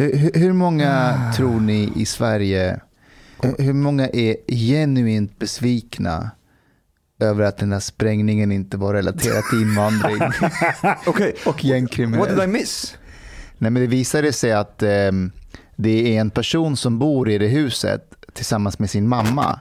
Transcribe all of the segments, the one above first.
Hur, hur- många tror ni i Sverige, hur- många är genuint besvikna över att den här sprängningen inte var relaterad till invandring Okay, och what did I miss? Nej, men det visade sig att ehm, det är en person som bor i det huset tillsammans med sin mamma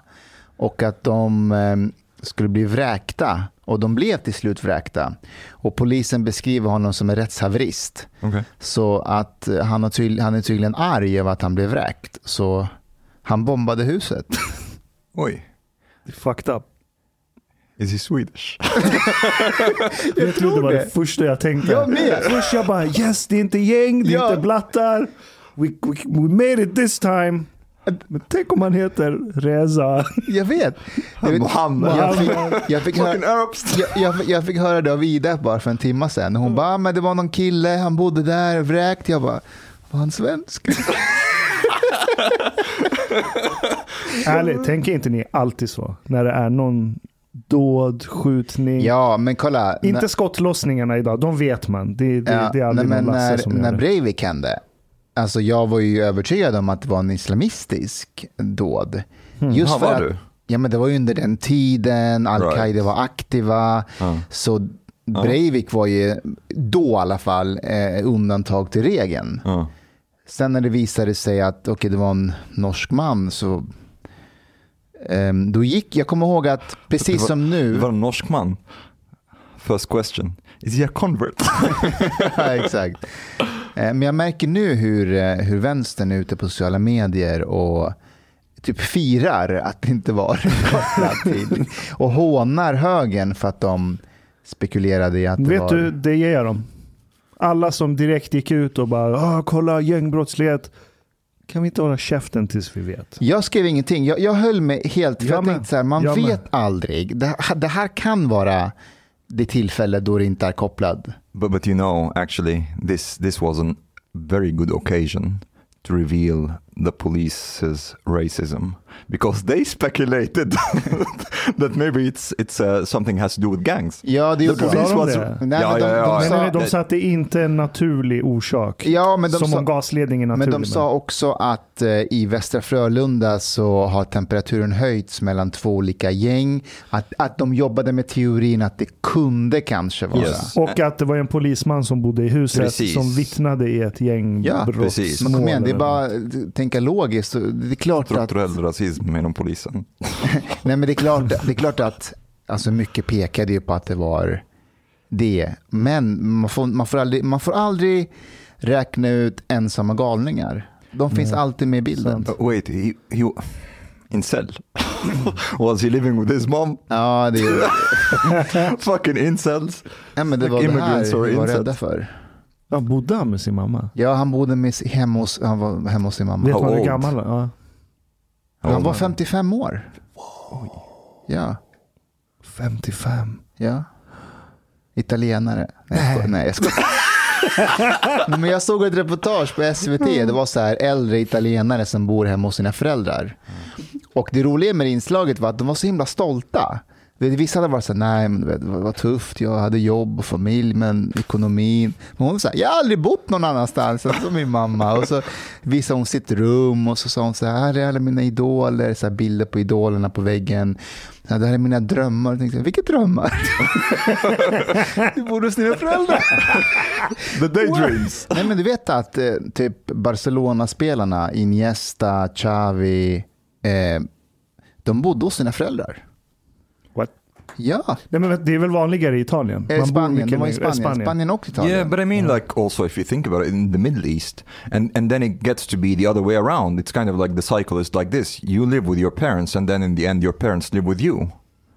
och att de ehm, skulle bli vräkta och de blev till slut vräkta. Och polisen beskriver honom som en rättshaverist. Okay. Så att eh, han, har tydl- han är tydligen arg över att han blev vräkt. Så han bombade huset. Oj, Det är fucked up. is he Swedish? Jag trodde det var det det. första jag tänkte. Jag med. Först jag bara yes, det är inte gäng, det är Ja. inte blattar. We, we, we made it this time. Men tänk om han heter Reza. Jag vet. Jag, vet, Mohammed. jag, fick, jag, fick höra, jag, jag, jag fick höra det av Ida bara för en timme sedan. Hon bara, "Ah, men det var någon kille, han bodde där, vräkt. Jag bara, var han svensk? Ärligt, tänker inte ni alltid så? När det är någon dåd, skjutning. Ja, men kolla. Inte när- skottlossningarna idag, de vet man. Det, det, Ja, det är aldrig nej, någon men Lasse när, som gör när. Breivik hände, alltså jag var ju övertygad om att det var en islamistisk dåd. Mm. Just för var att, du? Ja, men det var ju under den tiden, al-Qaida Right. var aktiva, Ja. så Breivik var ju då i alla fall eh, undantag till regeln. Ja. Sen när det visade sig att okay, det var en norsk man så ehm, då gick, jag kommer ihåg att precis var- som nu, Det var en norsk man. First question. Is he a convert? Ja, exakt. Eh, Men jag märker nu hur, eh, hur vänstern är ute på sociala medier och typ firar att det inte var till och hånar högen för att de spekulerade i att det Vet var... du, det ger jag dem. Alla som direkt gick ut och bara "Ah, kolla gängbrottslighet. Kan vi inte hålla käften tills vi vet? Jag skrev ingenting. Jag, jag höll mig helt... För Jag jag, tänkte så här, man Jag vet med. aldrig. Det, det här kan vara det tillfälle då det inte är kopplad. but, but you know, actually, this, this was a very good occasion to reveal the police's racism because they speculated that maybe it's, it's uh, something has to do with gangs. Ja, det The gjorde police Sa de was... det? Nej, ja, men de- ja, de ja, Nej, sa- de det- inte en naturlig orsak. Ja, men de som sa- om gasledning är naturlig. Men de sa också att eh, i Västra Frölunda så har temperaturen höjts mellan två olika gäng. Att, att de jobbade med teorin att det kunde kanske vara. Yes. Och att det var en polisman som bodde i huset Precis. som vittnade i ett gäng Ja, precis. Men kom igen, det är bara att tänka logiskt. Det är klart att, Strukturell rasism inom polisen. nej, men det är klart, det är klart att alltså mycket pekade ju på att det var det. Men man får, man får, aldrig, man får aldrig räkna ut ensamma galningar. De finns alltid med i bilden. Uh, wait, he, he incel? was he living with his mom? Ja, det, är, Fucking incels. ja, men det Like var det här vi var rädda för. Ja, bodde han med sin mamma? Ja, han bodde med, hemma, hos, han var hemma hos sin mamma. Vet How man hur old? gammal ja. Han var 55 år. Ja, 55. ja. Italienare. Nej, jag skojar. Nej, jag skojar. Men jag såg ett reportage på SVT. Det var så här äldre italienare som bor hemma hos sina föräldrar. Och det roliga med det inslaget var att de var så himla stolta. Vissa hade varit så här, nej men vet, det var tufft, jag hade jobb och familj, men ekonomin. Men hon sa, jag har aldrig bott någon annanstans än som min mamma. Och så visade hon sitt rum och så sa hon så här, här är alla mina idoler, så här bilder på idolerna på väggen. Här, det här är mina drömmar. Jag tänkte, vilka drömmar? du bor hos dina föräldrar. The daydreams. Nej men du vet att eh, typ Barcelona-spelarna, Iniesta, Xavi, eh, de bodde hos sina föräldrar. Ja, Nej, men det är väl vanligare i Italien? eh, bor Spanien, de var i eh, Spanien. Spanien, och Italien. Yeah, but I mean, like, also if you think about it, in the Middle East, and and then it gets to be the other way around. It's kind of like the cycle is like this: you live with your parents, and then in the end, your parents live with you.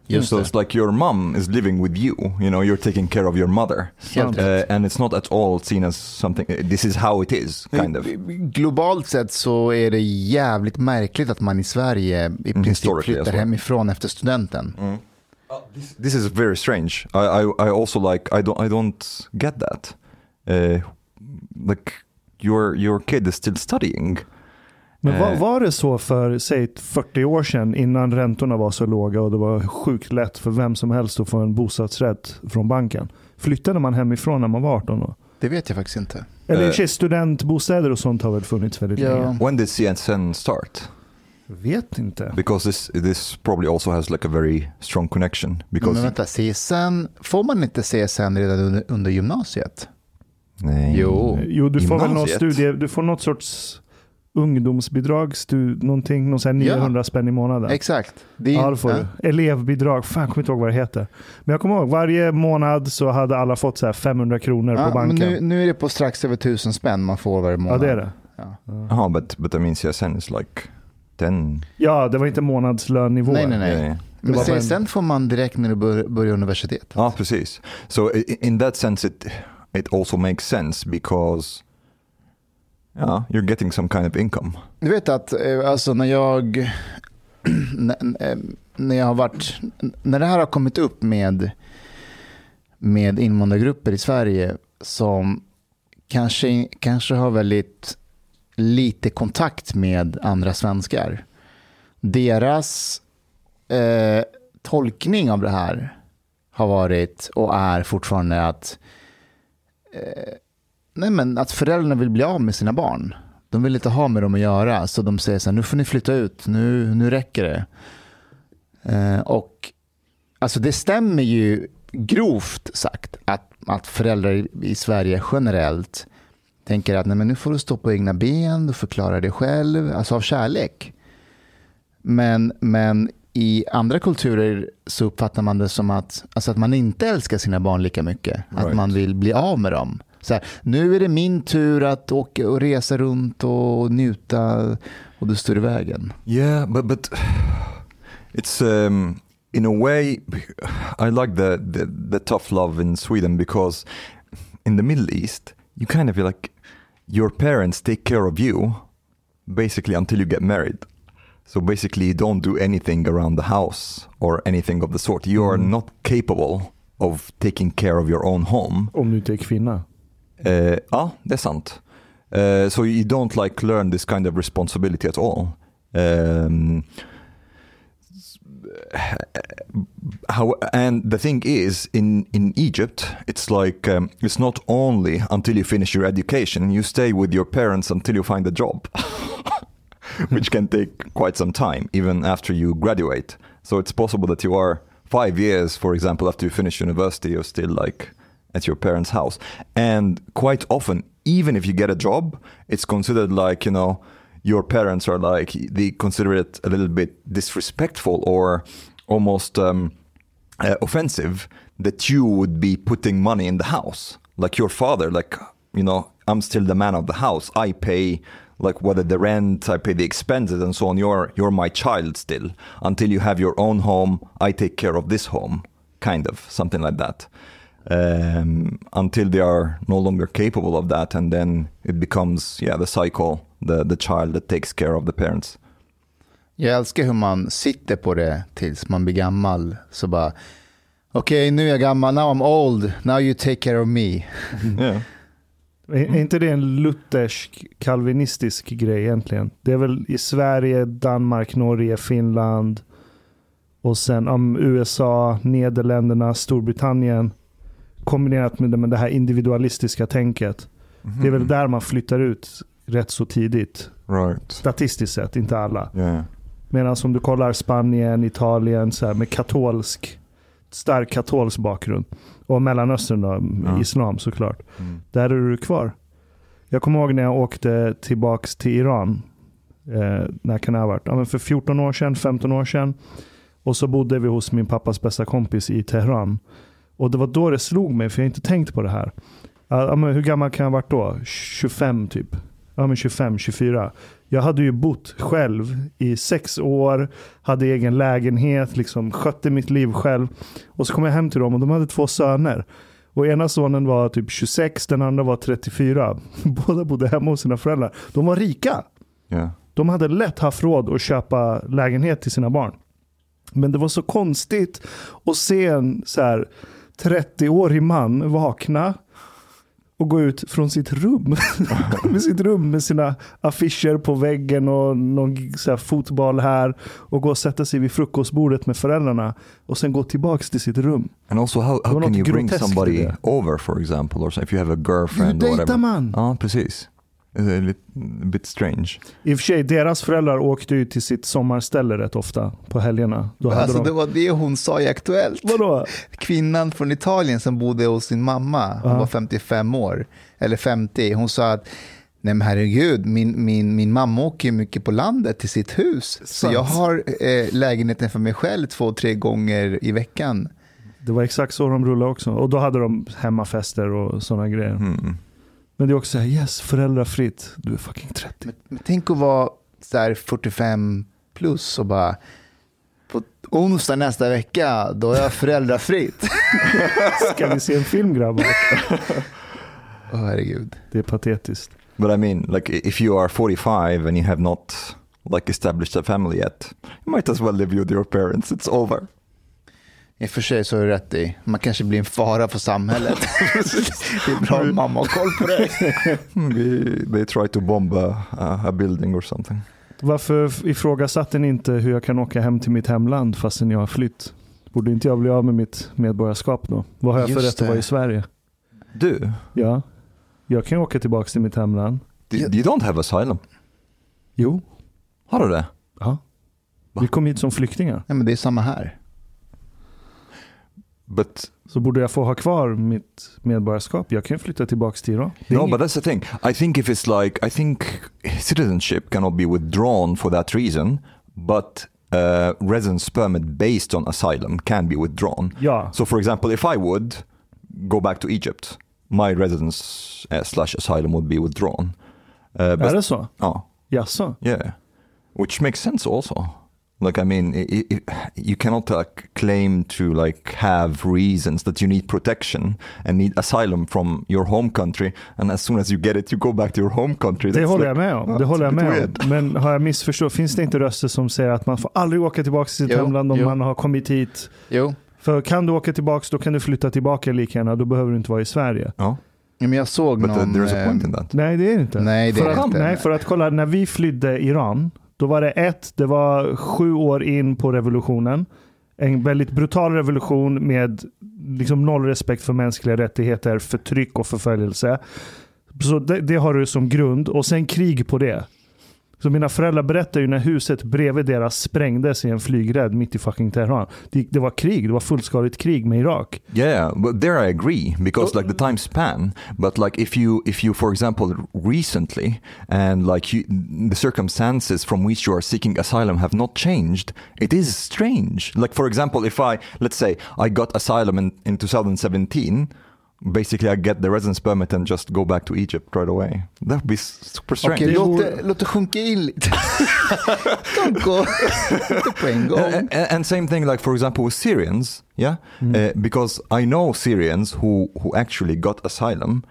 Just so det. it's like your mom is living with you. You know, you're taking care of your mother, uh, and it's not at all seen as something. uh, This is how it is, kind of. Globalt sett så är det jävligt märkligt att man i Sverige i princip flyttar well. hemifrån efter studenten. This, this is very strange. I, I, I also like I don't I don't get that. Uh, like your your kid is still studying. Men var, Eh. var det så för, säg 40 år sedan innan räntorna var så låga och det var sjukt lätt för vem som helst att få en bostadsrätt från banken? Flyttade man hemifrån när man var 18 då? Det vet jag faktiskt inte. Eller sig studentbostäder och sånt har väl funnits väldigt Ja. länge? When did CSN start? Vet inte. Because this this probably also has like a very strong connection. Because Men vänta, CSN, får man inte CSN redan under, under gymnasiet? Nej. Jo. Jo, du får väl någon Gymnasiet. studie, du får något sorts ungdomsbidrag, stu, någonting, någon sån här Ja. 900 spänn i månaden. Exakt. Det är, Ja, ja. du. Elevbidrag, fan jag kommer inte ihåg vad det heter. Men jag kommer ihåg, varje månad så hade alla fått så här 500 kronor Ja, på men banken. nu, nu är det på strax över tusen spänn man får varje ja, månad. det är det. Ja. Aha, but but I mean CSN is like ten. Ja, det var inte månadslönnivå. Nej, nej, nej. Men bara en- CSN får man direkt när du bör, börjar universitetet. Ah, precis. So i- in that sense, it it also makes sense because yeah, you're getting some kind of income. Du vet att eh, alltså när jag när, eh, när jag har varit när det här har kommit upp med med invandrargrupper i Sverige som kanske, kanske har väldigt lite kontakt med andra svenskar. Deras eh, tolkning av det här har varit och är fortfarande att eh, nej men att föräldrarna vill bli av med sina barn. De vill inte ha med dem att göra, så de säger så här, nu får ni flytta ut, nu, nu räcker det. Eh, och alltså det stämmer ju grovt sagt att, att föräldrar i, i Sverige generellt tänker att nej, men nu får du stå på egna ben, du förklarar dig själv, alltså av kärlek. Men, men i andra kulturer så uppfattar man det som att, alltså att man inte älskar sina barn lika mycket. Att Right. man vill bli av med dem. Så här, nu är det min tur att åka och resa runt och njuta och du står i vägen. Yeah, but but it's um, in a way I like the, the the tough love in Sweden because in the Middle East you kind of feel like your parents take care of you basically until you get married. So basically you don't do anything around the house or anything of the sort. You are not capable of taking care of your own home. Om du inte är kvinna. Eh, ja, det är sant. Eh, so you don't like learn this kind of responsibility at all. Um, how and the thing is in in Egypt it's like um, it's not only until you finish your education you stay with your parents until you find a job which can take quite some time even after you graduate. So it's possible that you are 5 years for example after you finish university you're still like at your parents house. And quite often even if you get a job it's considered like you know your parents are like they consider it a little bit disrespectful or almost um, uh, offensive that you would be putting money in the house. Like your father like you know i'm still the man of the house. I pay like whether the rent i pay the expenses and so on. You're you're my child still. Until you have your own home i take care of this home. Kind of something like that. Um, until they are no longer capable of that and then it becomes yeah the cycle the the child that takes care of the parents Jag älskar hur man sitter på det tills man blir gammal. Så bara, Okej, nu är jag gammal, now I'm old, now you take care of me. Yeah. Är, är inte det en luthersk kalvinistisk grej egentligen? Det är väl i Sverige, Danmark, Norge, Finland och sen om USA, Nederländerna, Storbritannien kombinerat med det, med det här individualistiska tänket. Det är väl där man flyttar ut rätt så tidigt. Right. Statistiskt sett, inte alla. Yeah. Medan om du kollar Spanien, Italien så här, med katolsk, stark katolsk bakgrund. Och Mellanöstern då, Ja. islam såklart. Mm. Där är du kvar. Jag kommer ihåg när jag åkte tillbaks till Iran. Eh, när kan det ha varit? Ja, men för 14 år sedan, 15 år sedan. Och så bodde vi hos min pappas bästa kompis i Teheran. Och det var då det slog mig, för jag har inte tänkt på det här. Ja, ja, men hur gammal kan jag ha varit då? 25 typ. Ja, men 25, 24. Jag hade ju bott själv i sex år, hade egen lägenhet, liksom skötte mitt liv själv. Och så kom jag hem till dem och de hade två söner. Och ena sonen var typ 26, den andra var 34. Båda bodde hemma hos sina föräldrar. De var rika. Yeah. De hade lätt haft råd att köpa lägenhet till sina barn. Men det var så konstigt att se en så här 30-årig man vakna och gå ut från sitt rum. med sitt rum med sina affischer på väggen och någon här fotboll här. Och gå och sätta sig vid frukostbordet med föräldrarna. Och sen gå tillbaks till sitt rum. And also, how, how can you bring somebody over, for example, or if you have a Hur girlfriend or dejtar man? Ja, precis. It's a, lit, a bit strange. I och för sig, deras föräldrar åkte ju till sitt sommarställe rätt ofta på helgerna. Då hade Alltså de... det var det hon sa i Aktuellt. Vadå? Kvinnan från Italien som bodde hos sin mamma, hon Ja. var 55 år, eller 50, hon sa att Nej men herregud, min, min, min mamma åker ju mycket på landet till sitt hus. Så Sant. jag har eh, lägenheten för mig själv två, tre gånger i veckan. Det var exakt så de rullade också. Och då hade de hemmafester och sådana grejer. Mm. Men det är också så här, yes, föräldrafritt. Du är fucking 30. Men, men tänk att vara så här 45 plus och bara på onsdag nästa vecka, då är jag föräldrafritt. Ska vi se en film grabbar? Åh herregud. Det är patetiskt. But I mean, like if you are 45 and you have not like established a family yet, you might as well live with your parents. It's over. I och för sig så är du rätt i. Man kanske blir en fara för samhället. det är bra om mamma har koll på det. Maybe they try to bomb a, a, building or something. Varför ifrågasatte ni inte hur jag kan åka hem till mitt hemland fastän jag har flytt? Borde inte jag bli av med mitt medborgarskap då? Vad har jag för Just rätt det. att vara i Sverige? Du, Ja, jag kan ju åka tillbaka till mitt hemland. you, you don't have asylum. Jo, Har du det? ja. Va? Vi kom hit som flyktingar. Nej, men det är samma här. But Så borde jag få ha kvar mitt medborgarskap? Jag kan flytta tillbaka till Iran. No, inget- but that's the thing. I think if it's like I think citizenship cannot be withdrawn for that reason, but uh, residence permit based on asylum can be withdrawn. Ja, So, for example, if I would go back to Egypt, my residence uh, slash asylum would be withdrawn. Uh, är det så? oh, Jaså? yeah, which makes sense also. Like, I mean, i i you cannot like, claim to like have reasons that you need protection and need asylum from your home country, and as soon as you get it, you go back to your home country. Det håller like- jag med om. Det håller a jag med weird. om. Men har jag missförstått? Finns det inte röster som säger att man får aldrig åka tillbaka till sitt Jo, hemland om jo. man har kommit hit? Jo, För kan du åka tillbaka då kan du flytta tillbaka lika gärna. Då behöver du inte vara i Sverige. Ja, men jag såg but uh, någon... there's a point eh, in that. Nej, det är det inte. Nej, det för är att, inte. Nej, för att kolla, när vi flydde Iran, då var det ett, det var sju år in på revolutionen. En väldigt brutal revolution med liksom noll respekt för mänskliga rättigheter, förtryck och förföljelse. Så det, det har du som grund och sen krig på det. Så mina föräldrar berättar ju när huset bredvid deras sprängdes i en flygrädd mitt i fucking Teheran. Det, det var krig, det var fullskaligt krig med Irak. Yeah, but there I agree because like the time span. But like if you if you for example recently and like you, the circumstances from which you are seeking asylum have not changed, it is strange. Like for example, if I let's say I got asylum in, in 2017. Basically, I get the residence permit and just go back to Egypt right away. That would be s- super strange. Okej, Det låt, vore- det, låt det sjunka in lite. Don't go på en gång. And, and, and same thing, like for example, with Syrians, yeah, uh, because I know Syrians who who actually got asylum,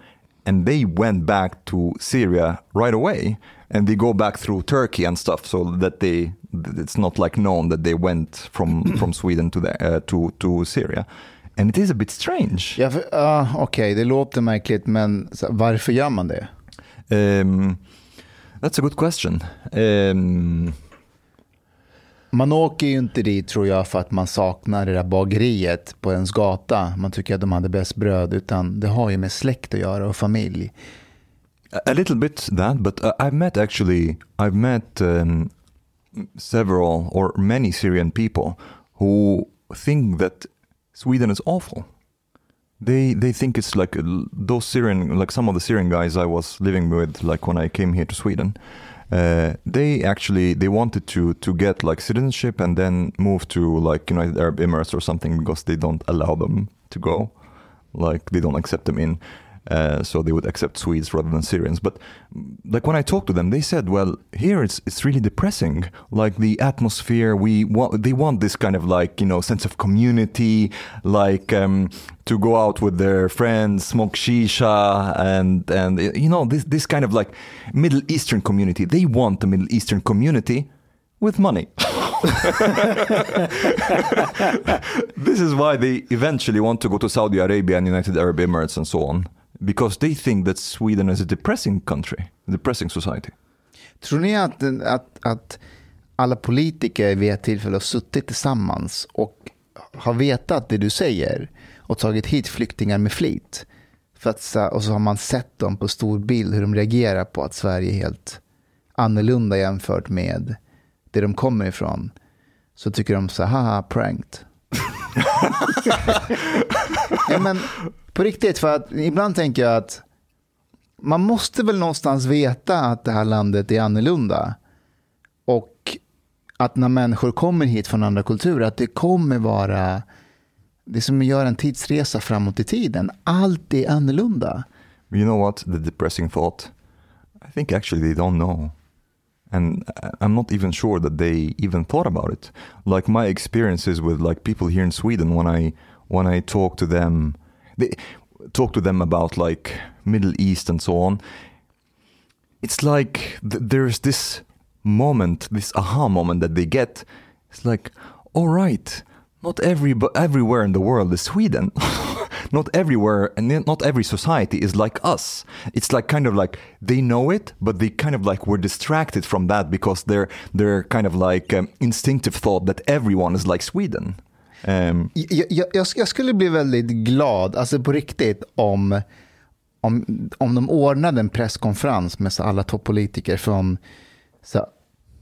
and they went back to Syria right away, and they go back through Turkey and stuff, so that they it's not like known that they went from from Sweden to the uh, to to Syria, And it is a bit strange. Ja, ja, Okej, det låter märkligt, men varför gör man det? Um, that's a good question. Um, Man åker ju inte dit tror jag för att man saknar det där bageriet på ens gata. Man tycker att de hade bäst bröd, utan det har ju med släkt att göra och familj. A a little bit that, but uh, I've met actually, I've met um, several or many Syrian people who think that Sweden is awful. They they think it's like uh, those Syrian, like some of the Syrian guys I was living with, like when I came here to Sweden. Uh, they actually they wanted to to get like citizenship and then move to like United Arab Emirates or something because they don't allow them to go, like they don't accept them in. Uh, so they would accept Swedes rather than Syrians. But like when I talked to them, they said, "Well, here it's it's really depressing. Like the atmosphere, we want they want this kind of like you know sense of community, like um, to go out with their friends, smoke shisha, and and you know this this kind of like Middle Eastern community. They want the Middle Eastern community with money." this is why they eventually want to go to Saudi Arabia and United Arab Emirates and so on, because they think that Sweden is a depressing country, a depressing society. Tror ni att, att, att alla politiker vid ett tillfälle har suttit tillsammans och har vetat det du säger och tagit hit flyktingar med flit? För att, och så har man sett dem på stor bild hur de reagerar på att Sverige är helt annorlunda jämfört med det de kommer ifrån. Så tycker de så här, haha, pranked ja, men på riktigt, för att ibland tänker jag att man måste väl någonstans veta att det här landet är annorlunda. Och att när människor kommer hit från andra kulturer, att det kommer vara, det som gör en tidsresa framåt i tiden. Allt är annorlunda. You know what? The depressing thought. I think actually they don't know. And I'm not even sure that they even thought about it. Like my experiences with like people here in Sweden when I when I talk to them they talk to them about like Middle East and so on. It's like th- there's this moment, this aha moment that they get. It's like, all right, not every everywhere in the world is Sweden. not everywhere and not every society is like us. It's like kind of like they know it, but they kind of like were distracted from that because they're they're kind of like um, instinctive thought that everyone is like Sweden. Um, Jag, jag, jag jag skulle bli väldigt glad, alltså på riktigt, om, om, om de ordnade en presskonferens med så alla toppolitiker från, så,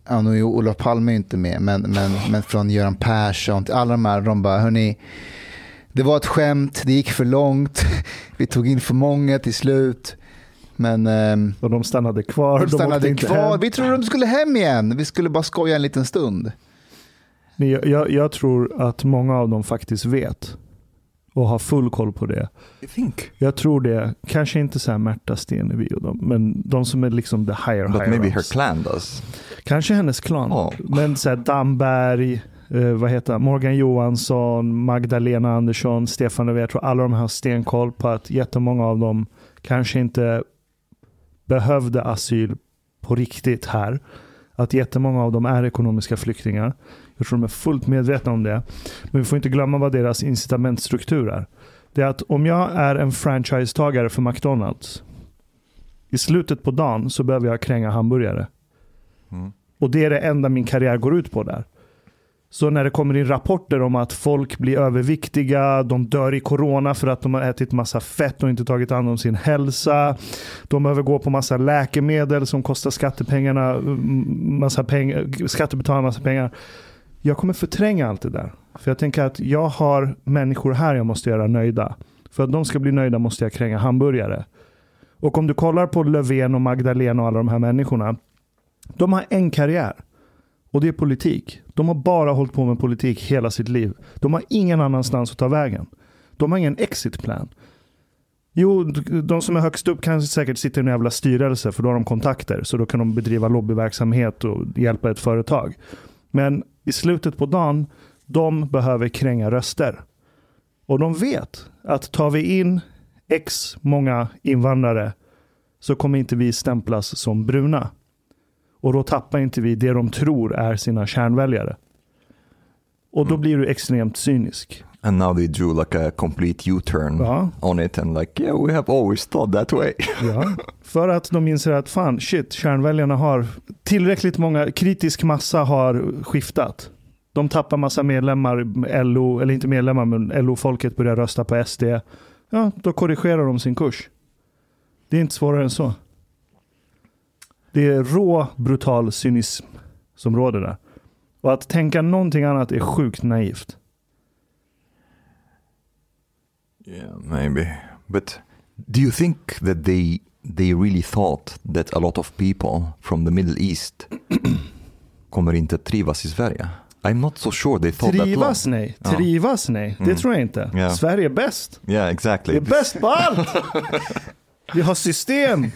ja, nu är Olof Palme inte med, men, men, men från Göran Persson, till alla de här, de bara, hörni, det var ett skämt, det gick för långt, vi tog in för många till slut. Men ehm, Och de stannade kvar. de stannade inte kvar. hem. Vi trodde de skulle hem igen. Vi skulle bara skoja en liten stund. Men jag, jag, jag tror att många av dem faktiskt vet. Och har full koll på det. I think, Jag tror det. Kanske inte så här Märta Stenevi och dem. Men de som är liksom the higher but higher maybe her ups. clan does. Kanske hennes klan. Ja. Men så här Damberg, eh, vad heter han? Morgan Johansson, Magdalena Andersson, Stefan Löfven. Jag tror alla de här har stenkoll på att jättemånga av dem kanske inte behövde asyl på riktigt här. Att jättemånga av dem är ekonomiska flyktingar. Jag tror de är fullt medvetna om det. Men vi får inte glömma vad deras incitamentstruktur är. Det är att om jag är en franchisetagare för McDonalds. I slutet på dagen så behöver jag kränga hamburgare. Mm. Och det är det enda min karriär går ut på där. Så när det kommer in rapporter om att folk blir överviktiga, de dör i corona för att de har ätit massa fett och inte tagit hand om sin hälsa. De behöver gå på massa läkemedel som kostar skattepengarna, mm, massa pengar, skattebetalarna massa pengar. Jag kommer förtränga allt det där. För jag tänker att jag har människor här jag måste göra nöjda. För att de ska bli nöjda måste jag kränga hamburgare. Och om du kollar på Löfven och Magdalena och alla de här människorna. De har en karriär. Och det är politik. De har bara hållit på med politik hela sitt liv. De har ingen annanstans att ta vägen. De har ingen exit plan. Jo, de som är högst upp kan säkert sitta i en jävla styrelse för då har de kontakter. Så då kan de bedriva lobbyverksamhet och hjälpa ett företag. Men i slutet på dagen, de behöver kränga röster. Och de vet att tar vi in x många invandrare så kommer inte vi stämplas som bruna. Och då tappar inte vi det de tror är sina kärnväljare. Och då blir du extremt cynisk. And now they drew like a complete U-turn Ja. on it and like, yeah, we have always thought that way. Ja. För att de inser att fan, shit, kärnväljarna har tillräckligt många, kritisk massa har skiftat. De tappar massa medlemmar, LO, eller inte medlemmar, men LO-folket börjar rösta på SD. Ja, då korrigerar de sin kurs. Det är inte svårare än så. Det är rå, brutal cynism som råder där. Och att tänka någonting annat är sjukt naivt. Yeah, maybe. But do you think that they they really thought that a lot of people from the Middle East kommer inte trivas i Sverige? I'm not so sure they thought Trivas that nej, Ja. trivas nej. Det Mm. tror jag inte. Ja. Sverige är bäst. Yeah, exactly. Vi är bäst på allt! Vi har system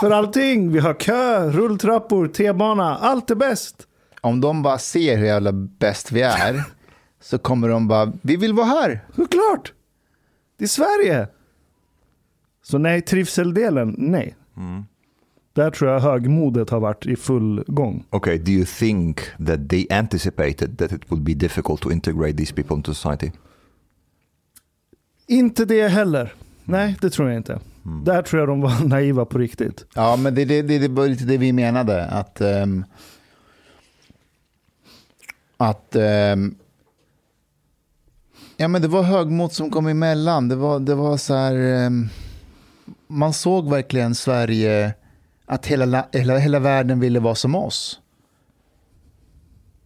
för allting. Vi har kö, rulltrappor, T-bana. Allt är bäst. Om de bara ser hur jävla bäst vi är så kommer de bara, vi vill vara här. Såklart. Det är Sverige. Så nej, trivseldelen, nej. Där tror jag högmodet har varit i full gång. Okay, do you think that they anticipated that it would be difficult to integrate these people into society? Inte det heller. Nej, det tror jag inte. Där tror jag de var naiva på riktigt. Ja, men det, det, det, det var lite det vi menade. Att, ehm, att ehm, ja, men det var högmod som kom emellan. Det var, det var så här, ehm, man såg verkligen Sverige, att hela, la- hela, hela världen ville vara som oss.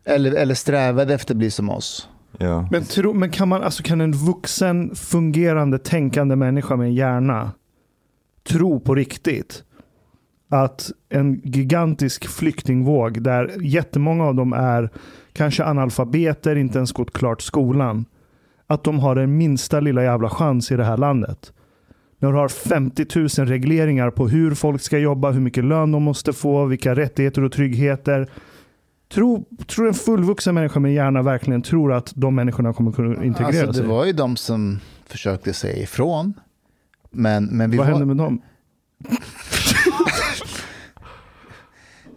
Eller, eller strävade efter att bli som oss. Yeah. Men, tro, men kan, man, alltså kan en vuxen, fungerande, tänkande människa med en hjärna tro på riktigt att en gigantisk flyktingvåg där jättemånga av dem är kanske analfabeter, inte ens gått klart skolan, att de har den minsta lilla jävla chans i det här landet. När du har 50 000 regleringar på hur folk ska jobba, hur mycket lön de måste få, vilka rättigheter och tryggheter. Tror, tror en fullvuxen människa med hjärna verkligen tror att de människorna kommer kunna integrera Alltså, sig? det var ju de som försökte säga ifrån. Men, men vi Vad var, hände med dem?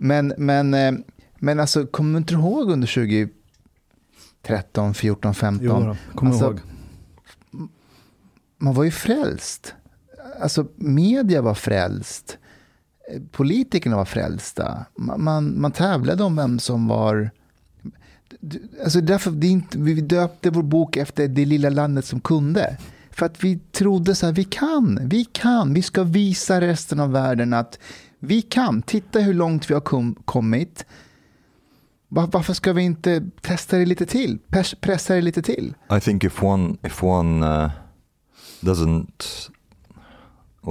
Men, men, eh, men alltså, kommer du inte ihåg under 2013, 14, 15? Jo, då, kommer Alltså, ihåg. Man var ju frälst. Alltså, media var frälst. Politikerna var frälsta. Man, man, man tävlade om vem som var... Alltså därför, det inte, vi döpte vår bok efter det lilla landet som kunde. För att vi trodde så här, vi kan, vi kan, vi ska visa resten av världen att vi kan. Titta hur långt vi har kom, kommit. Varför ska vi inte testa det lite till? Pers- Pressa det lite till? I think if one if one uh, doesn't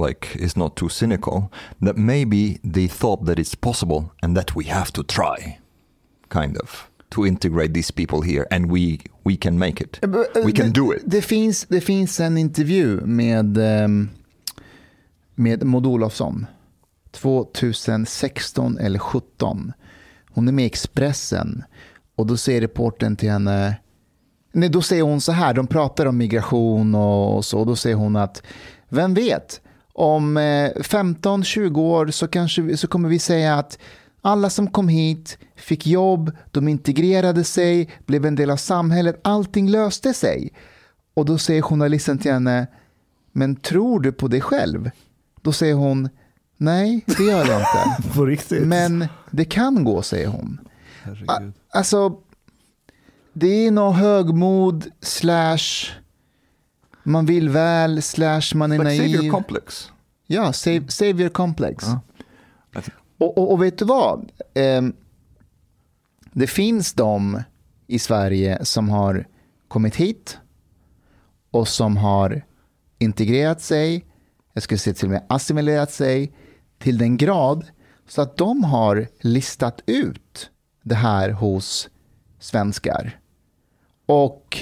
like is not too cynical, that maybe they thought that it's possible and that we have to try, kind of, to integrate these people here, and we we can make it. We can det, do it. Det finns, det finns en intervju med, ehm, med Maud Olofsson. 2016 eller 17. Hon är med i Expressen. Och då säger reporten till henne. Nej, då säger hon så här. De pratar om migration och, så. Och då säger hon att. Vem vet. Om eh, 15-20 år så, kanske så kommer vi säga att alla som kom hit fick jobb, de integrerade sig, blev en del av samhället, allting löste sig. Och då säger journalisten till henne, men tror du på dig själv? Då säger hon, nej det gör jag inte. På riktigt? Men det kan gå, säger hon. Alltså, det är nog högmod slash man vill väl slash man är Like naiv. savior complex. Ja, sav- savior complex. Ja. Och, och, och vet du vad? Ehm, det finns de i Sverige som har kommit hit och som har integrerat sig, jag skulle säga till och med assimilerat sig till den grad så att de har listat ut det här hos svenskar och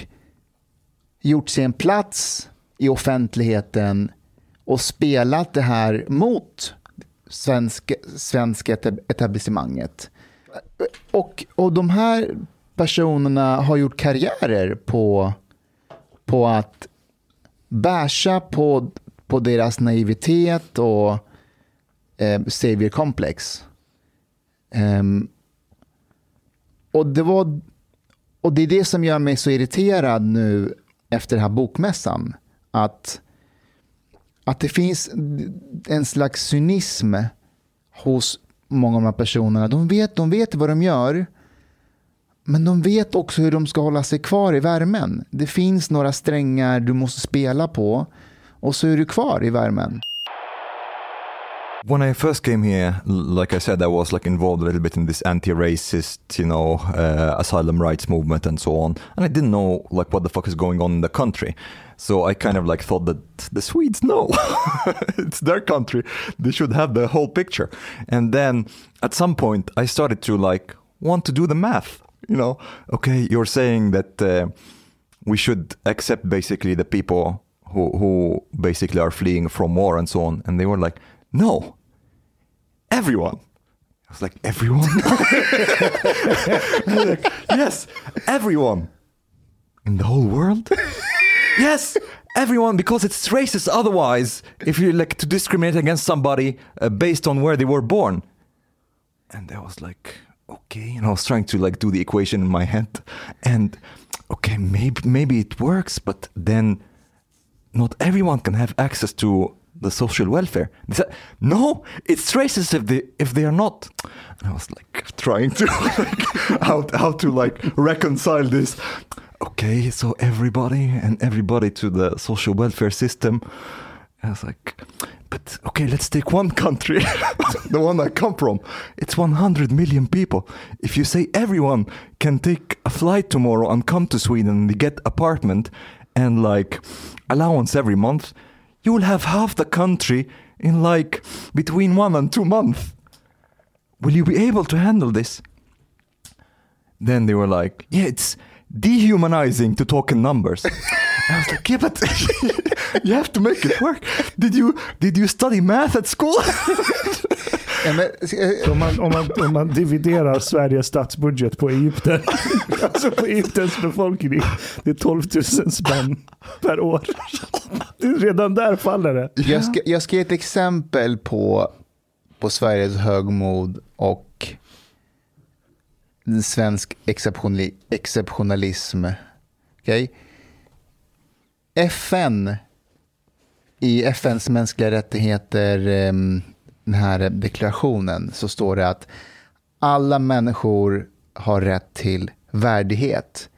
gjort sig en plats i offentligheten och spelat det här mot svenska, svenska etab- etablissemanget. Och, och de här personerna har gjort karriärer på, på att basha på, på deras naivitet och eh, savior complex. Um, och det var och det är det som gör mig så irriterad nu efter den här bokmässan. Att, att det finns en slags cynism hos många av de här personerna. De vet, de vet vad de gör, men de vet också hur de ska hålla sig kvar i värmen. Det finns några strängar du måste spela på och så är du kvar i värmen. When I first came here, like I said, I was like involved a little bit in this anti-racist, you know, uh, asylum rights movement and so on, and I didn't know like what the fuck is going on in the country. So I kind of like thought that the Swedes know it's their country; they should have the whole picture. And then at some point, I started to like want to do the math. You know, okay, you're saying that uh, we should accept basically the people who who basically are fleeing from war and so on, and they were like, no, everyone. I was like, everyone? Like, yes, everyone. In the whole world? yes, everyone, because it's racist otherwise if you like to discriminate against somebody uh, based on where they were born. And I was like, okay. And I was trying to like do the equation in my head. And okay, maybe maybe it works, but then not everyone can have access to the social welfare. They said, no, it's racist if they if they are not. And I was like trying to like how how to like reconcile this. Okay, so everybody and everybody to the social welfare system. I was like, but okay, let's take one country, the one I come from. It's 100 million people. If you say everyone can take a flight tomorrow and come to Sweden and get apartment and like allowance every month, you will have half the country in like between one and two months. Will you be able to handle this? Then they were like, yeah, it's dehumanizing to talk in numbers. I was like, yeah, but you have to make it work. Did you did you study math at school? Ja, men, eh, om, man, om, man, om man dividerar Sveriges statsbudget på Egypten, alltså på Egyptens befolkning, det är 12 000 spänn per år. Redan där faller det. jag, ska, jag ska ge ett exempel på, på Sveriges högmod och svensk exceptionali, exceptionalism. Okay? FN, i FNs mänskliga rättigheter, ehm, den här deklarationen, så står det att alla människor har rätt till värdighet.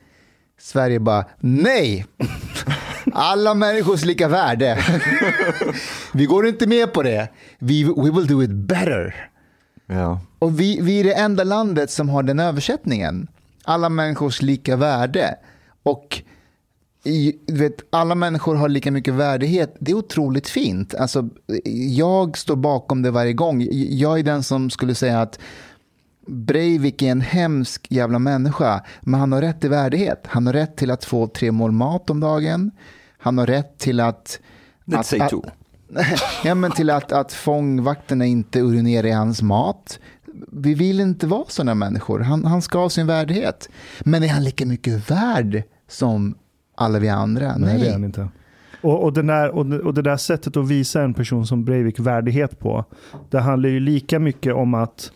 Sverige bara, nej! Alla människors lika värde. Vi går inte med på det. We, we will do it better yeah. Och vi, vi är det enda landet som har den översättningen. Alla människors lika värde. Och i, vet, alla människor har lika mycket värdighet. Det är otroligt fint. Alltså, jag står bakom det varje gång. Jag är den som skulle säga att Breivik är en hemsk jävla människa, men han har rätt till värdighet. Han har rätt till att få tre mål mat om dagen. Han har rätt till att... Let's att, say att, two. ja, men till att, att fångvakterna inte urinerar i hans mat. Vi vill inte vara sådana människor. Han, han ska ha sin värdighet. Men är han lika mycket värd som alla vi andra? Nej, Nej. det är han inte. Och, och, den där, och, det- och det där sättet att visa en person som Breivik värdighet på, det handlar ju lika mycket om att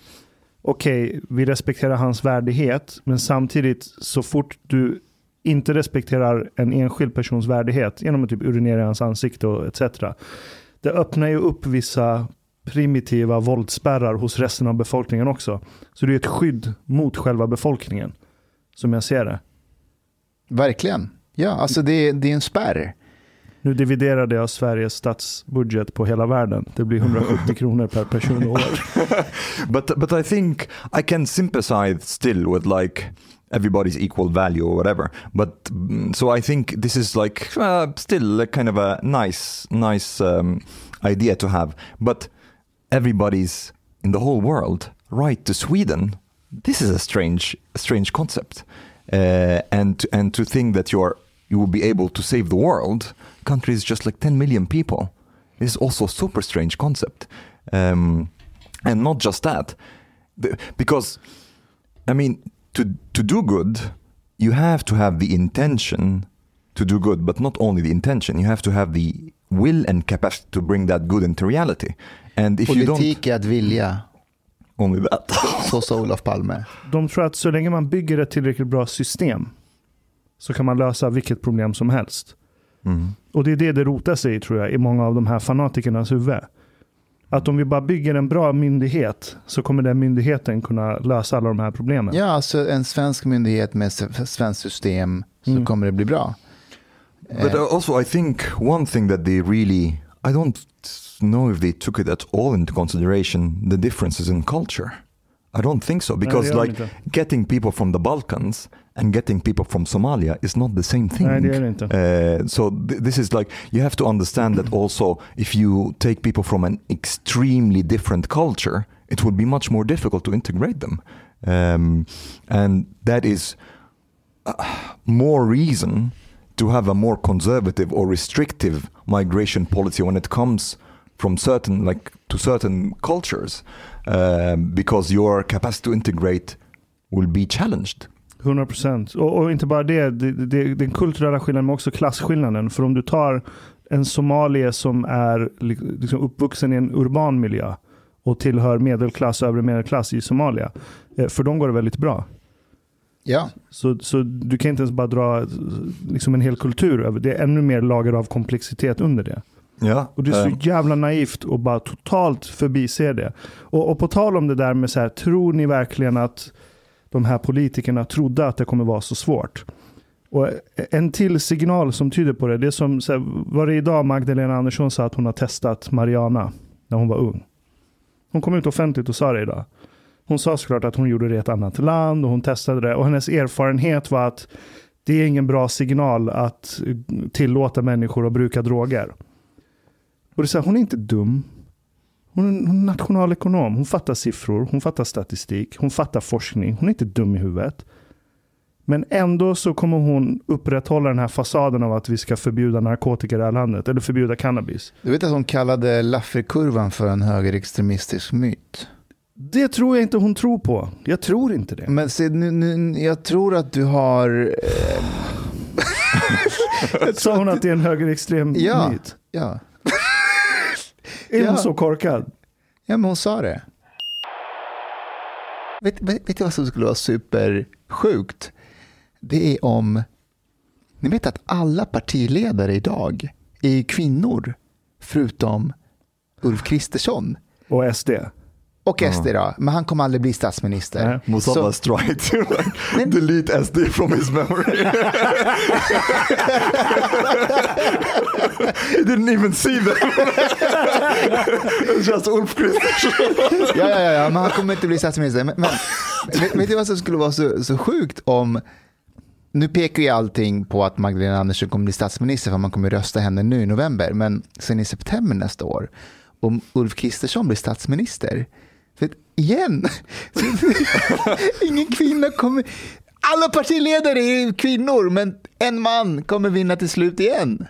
okej, vi respekterar hans värdighet, men samtidigt så fort du inte respekterar en enskild persons värdighet genom att typ urinera i hans ansikte och etc. Det öppnar ju upp vissa primitiva våldsspärrar hos resten av befolkningen också. Så det är ett skydd mot själva befolkningen, som jag ser det. Verkligen. Ja, alltså det, det är en spärr. Nu dividerade jag Sveriges statsbudget på hela världen. Det blir 170 kronor per person och år. but but I think I can sympathize still with like everybody's equal value or whatever. But mm, so I think this is like uh, still a kind of a nice nice um, idea to have. But everybody's in the whole world right to Sweden. This is a strange strange concept. Uh, and and to think that you're you will be able to save the world. Countries just like 10 million people. This is also a super strange concept. Um, and not just that, because I mean, to to do good, you have to have the intention to do good, but not only the intention. You have to have the will and capacity to bring that good into reality. And if you don't, Politik är att vilja. Only that. Så sa Olof Palme. De tror att så länge man bygger ett tillräckligt bra system så kan man lösa vilket problem som helst. Mm. Och det är det det rotar sig i tror jag i många av de här fanatikernas huvud. Att om vi bara bygger en bra myndighet så kommer den myndigheten kunna lösa alla de här problemen. Ja, alltså en svensk myndighet med svenskt system så Mm. kommer det bli bra. But Eh, uh, also, I think one thing that they really, I don't know if they took it at all into consideration the differences in culture. I don't think so because, de like, inte. getting people from the Balkans and getting people from Somalia is not the same thing. Nej, det är det inte. Uh, so th- this is like you have to understand that also if you take people from an extremely different culture, it would be much more difficult to integrate them, um, and that is uh, more reason to have a more conservative or restrictive migration policy when it comes from certain like to certain cultures, um, because your capacity to integrate will be challenged. 100 procent. Och, och inte bara det, det, det, den kulturella skillnaden men också klasskillnaden. För om du tar en somalier som är li- liksom uppvuxen i en urban miljö och tillhör medelklass övre medelklass i Somalia. eh, För dem går det väldigt bra. ja, Så, så du kan inte ens bara dra eh, liksom en hel kultur över det. är ännu mer lager av komplexitet under det. Yeah, Och det är så um, jävla naivt att bara totalt förbise det. Och, och på tal om det där med så här, tror ni verkligen att de här politikerna trodde att det kommer vara så svårt? Och en till signal som tyder på det, det är som, så här, var det idag Magdalena Andersson sa att hon har testat Mariana när hon var ung? Hon kom ut offentligt och sa det idag. Hon sa såklart att hon gjorde det i ett annat land och hon testade det. Och hennes erfarenhet var att det är ingen bra signal att tillåta människor att bruka droger. Och det är så här, hon är inte dum. Hon är nationalekonom. Hon fattar siffror, hon fattar statistik, hon fattar forskning. Hon är inte dum i huvudet. Men ändå så kommer hon upprätthålla den här fasaden av att vi ska förbjuda narkotika i det här landet. Eller förbjuda cannabis. du vet att hon kallade Lafferkurvan för en högerextremistisk myt. Det tror jag inte hon tror på. Jag tror inte det. Men se, nu, nu, jag tror att du har... Eh, Sa hon att det är en högerextrem Ja. myt? ja. Är hon Ja. så korkad? ja, men hon sa det. Vet, vet, vet du vad som skulle vara supersjukt? Det är om... Ni vet att alla partiledare idag är kvinnor, förutom Ulf Kristersson. Och SD? Och SD då, men han kommer aldrig bli statsminister. Nej. Mustafa Så- tried to like, delete SD from his memory. he didn't even see them. It's just Ulf Kristersson. ja, ja, ja, ja, men han kommer inte bli statsminister. Men, men vet, vet du vad som skulle vara så, så sjukt om... Nu pekar ju allting på att Magdalena Andersson kommer bli statsminister för man kommer rösta henne nu i november. Men sen i september nästa år, om Ulf Kristersson blir statsminister, för att igen, ingen kvinna kommer... Alla partiledare är kvinnor, men en man kommer vinna till slut igen.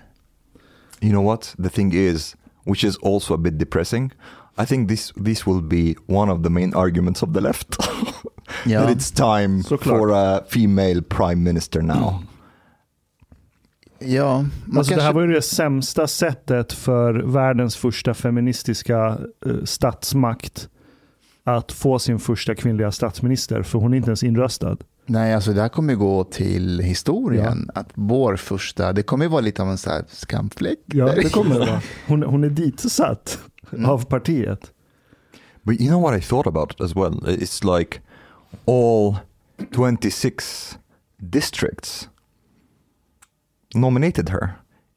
You know what? The thing is, which is also a bit depressing. I think this this will be one of the main arguments of the left. Ja. that it's time Såklart. for a female prime minister now. Ja, man Alltså det här kanske- var ju det sämsta sättet för världens första feministiska eh, statsmakt att få sin första kvinnliga statsminister, för hon är inte ens inröstad. Nej, alltså det här kommer gå till historien. Att vår första, det kommer vara lite av en så här skamfläck. Ja, det kommer det vara. Hon, hon är ditsatt av partiet. But you know what I thought about as well? It's like all 26 districts nominated her.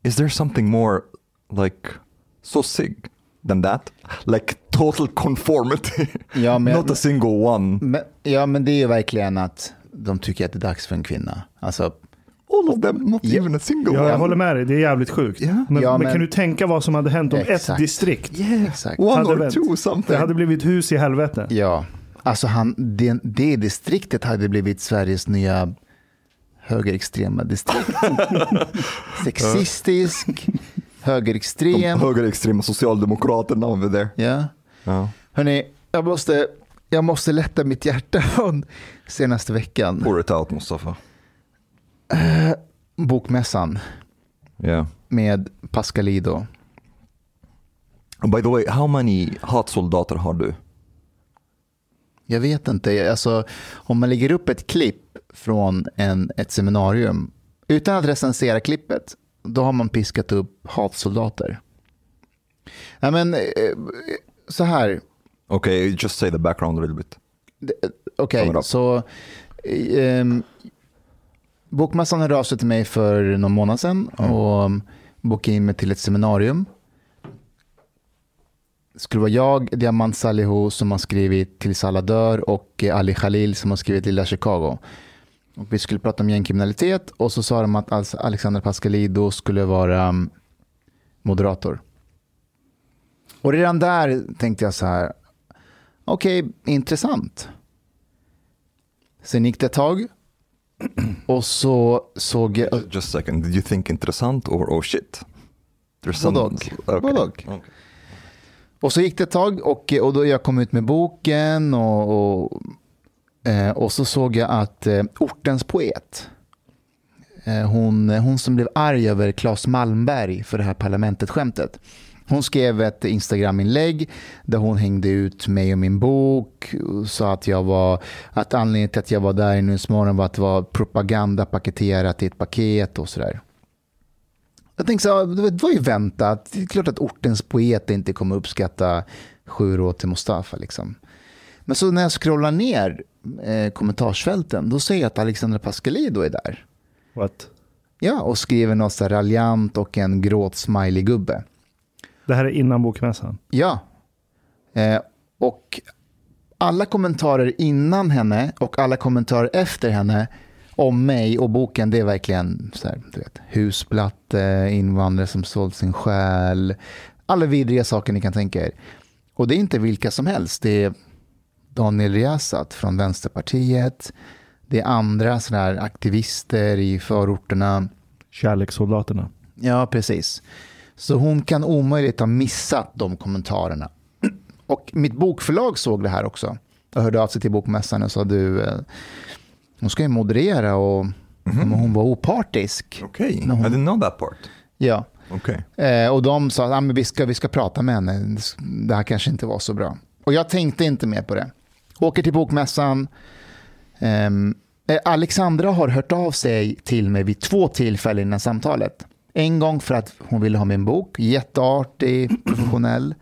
Is there something more like so sick than that? Like total conformity. Ja, men, Not a single one. men, ja, men det är ju verkligen att de tycker att det är dags för en kvinna. Alltså, All of them, not Ja. even a single Ja, jag one. håller med dig, det är jävligt sjukt. Ja. Men, Ja, men, men- kan du tänka vad som hade hänt om ett Exakt. distrikt exakt. One hade or vänt? two something. Det hade blivit hus i helvete. Ja, alltså han, det, det distriktet hade blivit Sveriges nya högerextrema distrikt. Sexistisk, De högerextrem. högerextrema socialdemokraterna over there. Ja. Ja. Hörni, jag måste, jag måste lätta mitt hjärta från senaste veckan. Pour it out Mustafa. Bokmässan Yeah. med Pascalido. By the way, how many hatsoldater har du? Jag vet inte. Alltså, om man lägger upp ett klipp från en, ett seminarium utan att recensera klippet, då har man piskat upp hatsoldater. Ja, men, eh, så här. Okay, just say the background a little bit. Okej, Sum it okay, så um, Bokmässan hörde av sig till mig för någon månad sedan och um, bokade in mig till ett seminarium. Det skulle vara jag, Diamant Salihu som har skrivit Till alla dör och eh, Ali Khalil som har skrivit Lilla Chicago. Och vi skulle prata om gängkriminalitet och så sa de att Alexander Pascalido skulle vara um, moderator. Och redan där tänkte jag så här, okej, intressant. Sen gick det ett tag och så såg jag... Just a second, did you think intressant or oh shit? Både och. Okay. Och. Och så gick det ett tag och, och då jag kom ut med boken och, och, eh, och så såg jag att eh, ortens poet, eh, hon, hon som blev arg över Claes Malmberg för det här parlamentet-skämtet. Hon skrev ett Instagram-inlägg där hon hängde ut mig och min bok och sa att, jag var, att anledningen till att jag var där i Nyhetsmorgon var att det var propaganda paketerat i ett paket och sådär. Jag tänkte så, det var ju väntat. Det är klart att ortens poet inte kommer uppskatta Sju råd till Mustafa. Liksom. Men så när jag scrollar ner eh, kommentarsfälten, då ser jag att Alexandra Pascalido är där. What? Ja, och skriver något så raljant och en gråt smiley-gubbe. Det här är innan bokmässan. Ja. Eh, och alla kommentarer innan henne och alla kommentarer efter henne om mig och boken, det är verkligen så här, du vet, husplatte, invandrare som sålt sin själ, alla vidriga saker ni kan tänka er. Och det är inte vilka som helst. Det är Daniel Riazat från Vänsterpartiet. Det är andra sådana här aktivister i förorterna. Kärlekssoldaterna. Ja, precis. Så hon kan omöjligt ha missat de kommentarerna. Och mitt bokförlag såg det här också. Jag hörde av sig till bokmässan och sa du, eh, hon ska ju moderera och mm. hon var opartisk. Okay, hon, I didn't know that part. Ja. Okay. Eh, och de sa att ah, vi, ska, vi ska prata med henne, det här kanske inte var så bra. Och jag tänkte inte mer på det. Åker till bokmässan. Eh, Alexandra har hört av sig till mig vid två tillfällen innan samtalet. En gång för att hon ville ha min bok, jätteartig, professionell.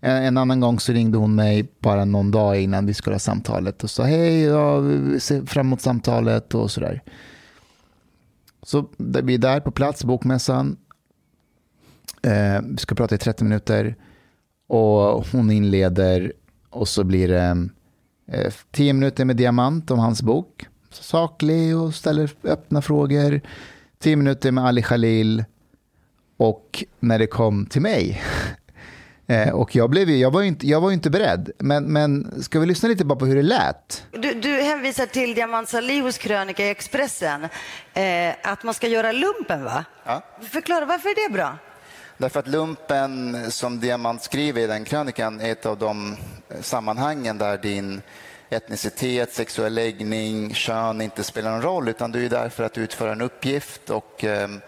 En, en annan gång så ringde hon mig bara någon dag innan vi skulle ha samtalet och sa hej, ja, vi ser fram emot samtalet och sådär. Så vi är där på plats, bokmässan. Eh, vi ska prata i 30 minuter och hon inleder och så blir det eh, 10 minuter med diamant om hans bok. Saklig och ställer öppna frågor. 10 minuter med Ali Khalil och när det kom till mig eh, och jag, blev, jag, var inte, jag var inte beredd, men, men ska vi lyssna lite bara på hur det lät? Du, du hänvisar till Diamant Salihos krönika i Expressen, eh, att man ska göra lumpen va? Ja. Förklara, varför är det bra? Därför att lumpen, som Diamant skriver i den krönikan, är ett av de eh, sammanhangen där din etnicitet, sexuell läggning, kön inte spelar någon roll, utan du är där för att utföra en uppgift och, ehm,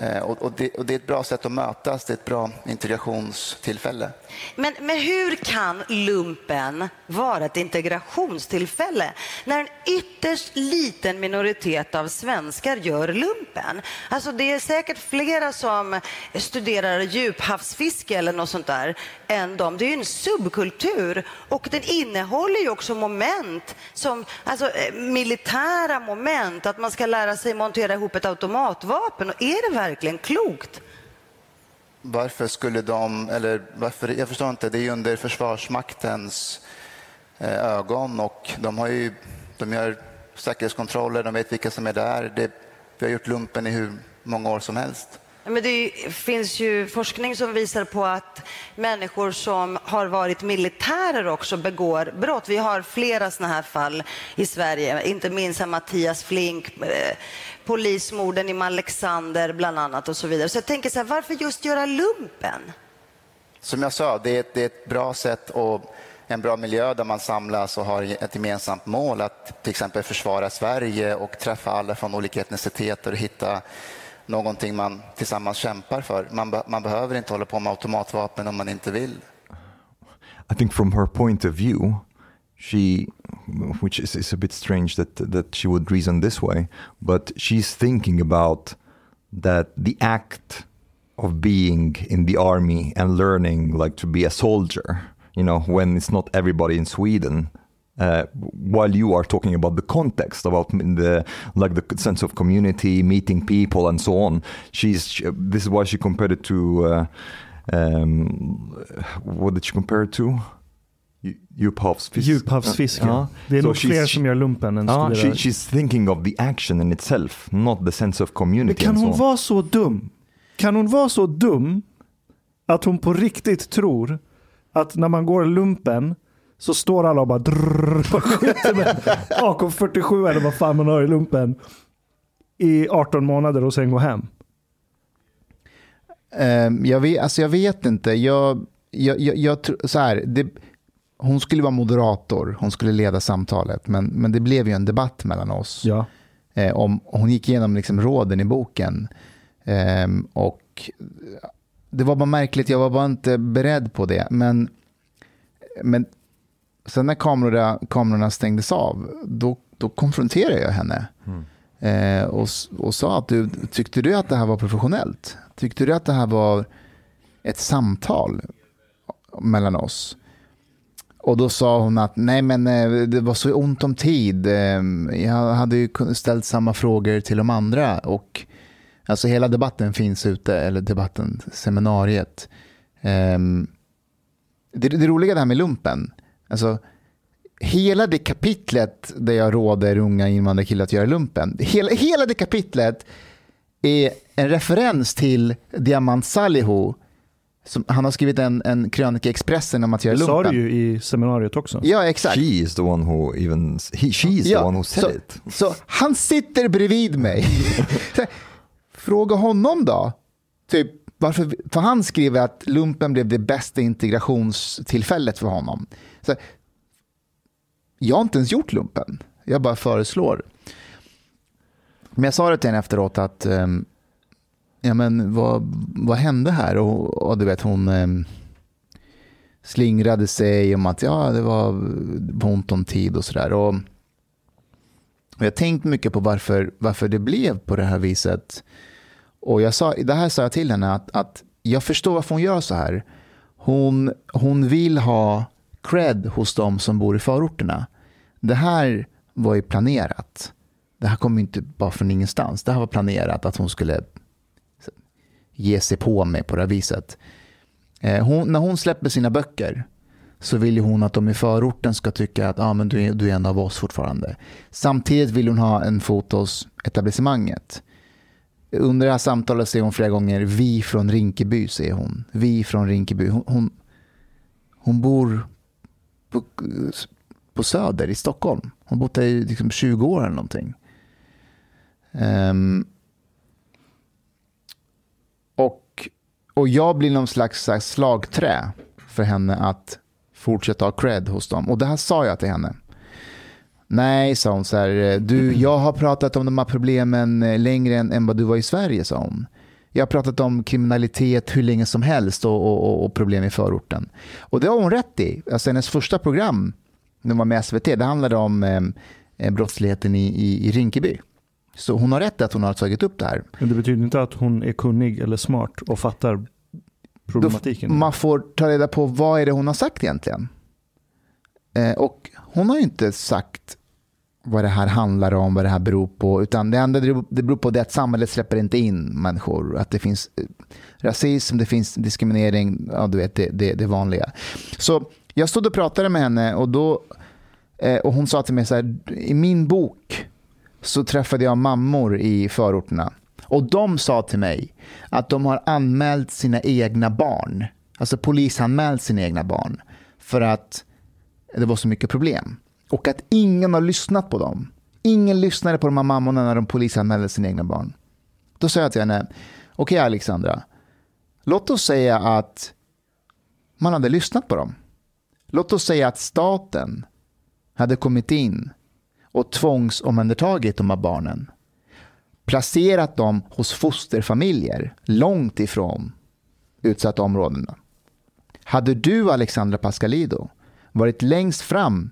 Eh, och, och, det, och det är ett bra sätt att mötas, det är ett bra integrationstillfälle. Men, men hur kan lumpen vara ett integrationstillfälle när en ytterst liten minoritet av svenskar gör lumpen? Alltså det är säkert flera som studerar djuphavsfiske eller något sånt där än de. Det är ju en subkultur och den innehåller ju också moment som alltså, eh, militära moment, att man ska lära sig montera ihop ett automatvapen. Och är det verkligen klokt? Varför skulle de, eller varför, jag förstår inte, det är ju under Försvarsmaktens ögon och de har ju, de gör säkerhetskontroller, de vet vilka som är där. Det, vi har gjort lumpen i hur många år som helst. Men det finns ju forskning som visar på att människor som har varit militärer också begår brott. Vi har flera sådana här fall i Sverige, inte minst Mattias Flink, polismorden i Alexander bland annat och så vidare. Så jag tänker så här, varför just göra lumpen? Som jag sa, det är ett, det är ett bra sätt och en bra miljö där man samlas och har ett gemensamt mål att till exempel försvara Sverige och träffa alla från olika etniciteter och hitta någonting man tillsammans kämpar för. Man, be man behöver inte hålla på med automatvapen om man inte vill. I think from her point of view she, which is, is a bit strange that that she would reason this way, but she's thinking about that the act of being in the army and learning like to be a soldier, you know, when it's not everybody in Sweden. Uh, while you are talking about the context about the like the sense of community meeting people and so on she's she, this is why she compared it to uh, um, what did she compare it to Djuphavsfisk. Djuphavsfiske. Ja. Det är So nog fler som gör lumpen än Ja, she, she's thinking of the action in itself, not the sense of Men community. kan and so hon on. vara så dum? Kan hon vara så dum att hon på riktigt tror att när man går lumpen så står alla och bara drrrr och skjuter med AK47 eller vad fan man har i lumpen i 18 månader och sen går hem. Ehm, jag, vet, alltså jag vet inte. Jag, jag, jag, jag, så här, det, hon skulle vara moderator, hon skulle leda samtalet, men, men det blev ju en debatt mellan oss. Ja. Eh, om, hon gick igenom liksom råden i boken. Ehm, och det var bara märkligt, jag var bara inte beredd på det. Men, men sen när kamerorna, kamerorna stängdes av, då, då konfronterade jag henne. Eh, och, och sa att du, tyckte du att det här var professionellt? Tyckte du att det här var ett samtal mellan oss? Och då sa hon att nej men eh, det var så ont om tid. Ehm, jag hade ju ställt samma frågor till de andra. Och alltså hela debatten finns ute, eller debatten, seminariet. Ehm, det, det roliga det här med lumpen, alltså hela det kapitlet där jag råder unga invandrarkillar att göra lumpen, hela, hela det kapitlet är en referens till Diamant Salihu. Som, han har skrivit en, en krönika i Expressen om att göra Det sa lumpen. du ju i seminariet också. Ja, exakt. She is the one who even, he, she is the one who said så, it. Så han sitter bredvid mig. Fråga honom då. Typ, varför, för han skriver att lumpen blev det bästa integrationstillfället för honom. Så, jag har inte ens gjort lumpen. Jag bara föreslår. Men jag sa det till henne efteråt att ehm, ja, men vad, vad hände här? Och, och du vet, hon eh, slingrade sig om att ja, det var ont om tid och sådär. Och, och jag har tänkt mycket på varför, varför det blev på det här viset. Och jag sa, det här sa jag till henne att, att jag förstår varför hon gör så här. Hon, hon vill ha cred hos de som bor i förorterna. Det här var ju planerat. Det här kom ju inte bara från ingenstans. Det här var planerat att hon skulle ge sig på mig på det här viset. Eh, Hon, när hon släpper sina böcker så vill ju hon att de i förorten ska tycka att ah, men du, är, du är en av oss fortfarande. Samtidigt vill hon ha en fot hos etablissemanget. Under det här samtalet säger hon flera gånger vi från Rinkeby, säger hon. Vi från Rinkeby. Hon, hon, hon bor på, på Söder i Stockholm. Hon har bott där i liksom 20 år eller någonting. Um, och, jag blir någon slags, slagträ för henne att fortsätta ha cred hos dem. Och det här sa jag till henne. Nej, sa hon så här, du, jag har pratat om de här problemen eh, längre än, än vad du var i Sverige, sa hon. Jag har pratat om kriminalitet hur länge som helst och, och, och problem i förorten. Och det har hon rätt i. Alltså hennes första program, när hon var med i SVT, det handlade om eh, eh, brottsligheten i, i, i Rinkeby. Så hon har rätt att hon har tagit upp det här. Men det betyder inte att hon är kunnig eller smart och fattar problematiken. Man får ta reda på vad är det hon har sagt egentligen. Eh, och hon har ju inte sagt vad det här handlar om, vad det här beror på. Utan det enda det beror på är att samhället släpper inte in människor. Att det finns eh, rasism, det finns diskriminering, ja du vet det, det, det vanliga. Så jag stod och pratade med henne och då eh, och hon sa till mig så här, i min bok så träffade jag mammor i förorterna. Och de sa till mig att de har anmält sina egna barn. Alltså polisanmält sina egna barn. För att det var så mycket problem. Och att ingen har lyssnat på dem. Ingen lyssnade på de här mammorna när de polisanmälde sina egna barn. Då sa jag till henne, okej okay, Alexandra, låt oss säga att man hade lyssnat på dem. Låt oss säga att staten hade kommit in och tvångsomhändertagit de här barnen. Placerat dem hos fosterfamiljer långt ifrån utsatta områden. Hade du, Alexandra Pascalido, varit längst fram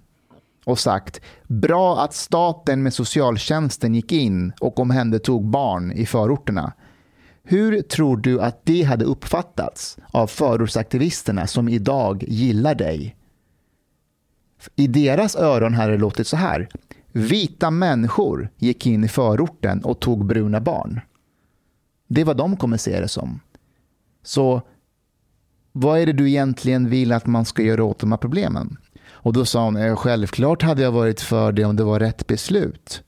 och sagt bra att staten med socialtjänsten gick in och omhändertog barn i förorterna. Hur tror du att det hade uppfattats av förortsaktivisterna som idag gillar dig? I deras öron hade det låtit så här. Vita människor gick in i förorten och tog bruna barn. Det är vad de kommer se det som. Så vad är det du egentligen vill att man ska göra åt de här problemen? Och då sa hon, eh, självklart hade jag varit för det om det var rätt beslut.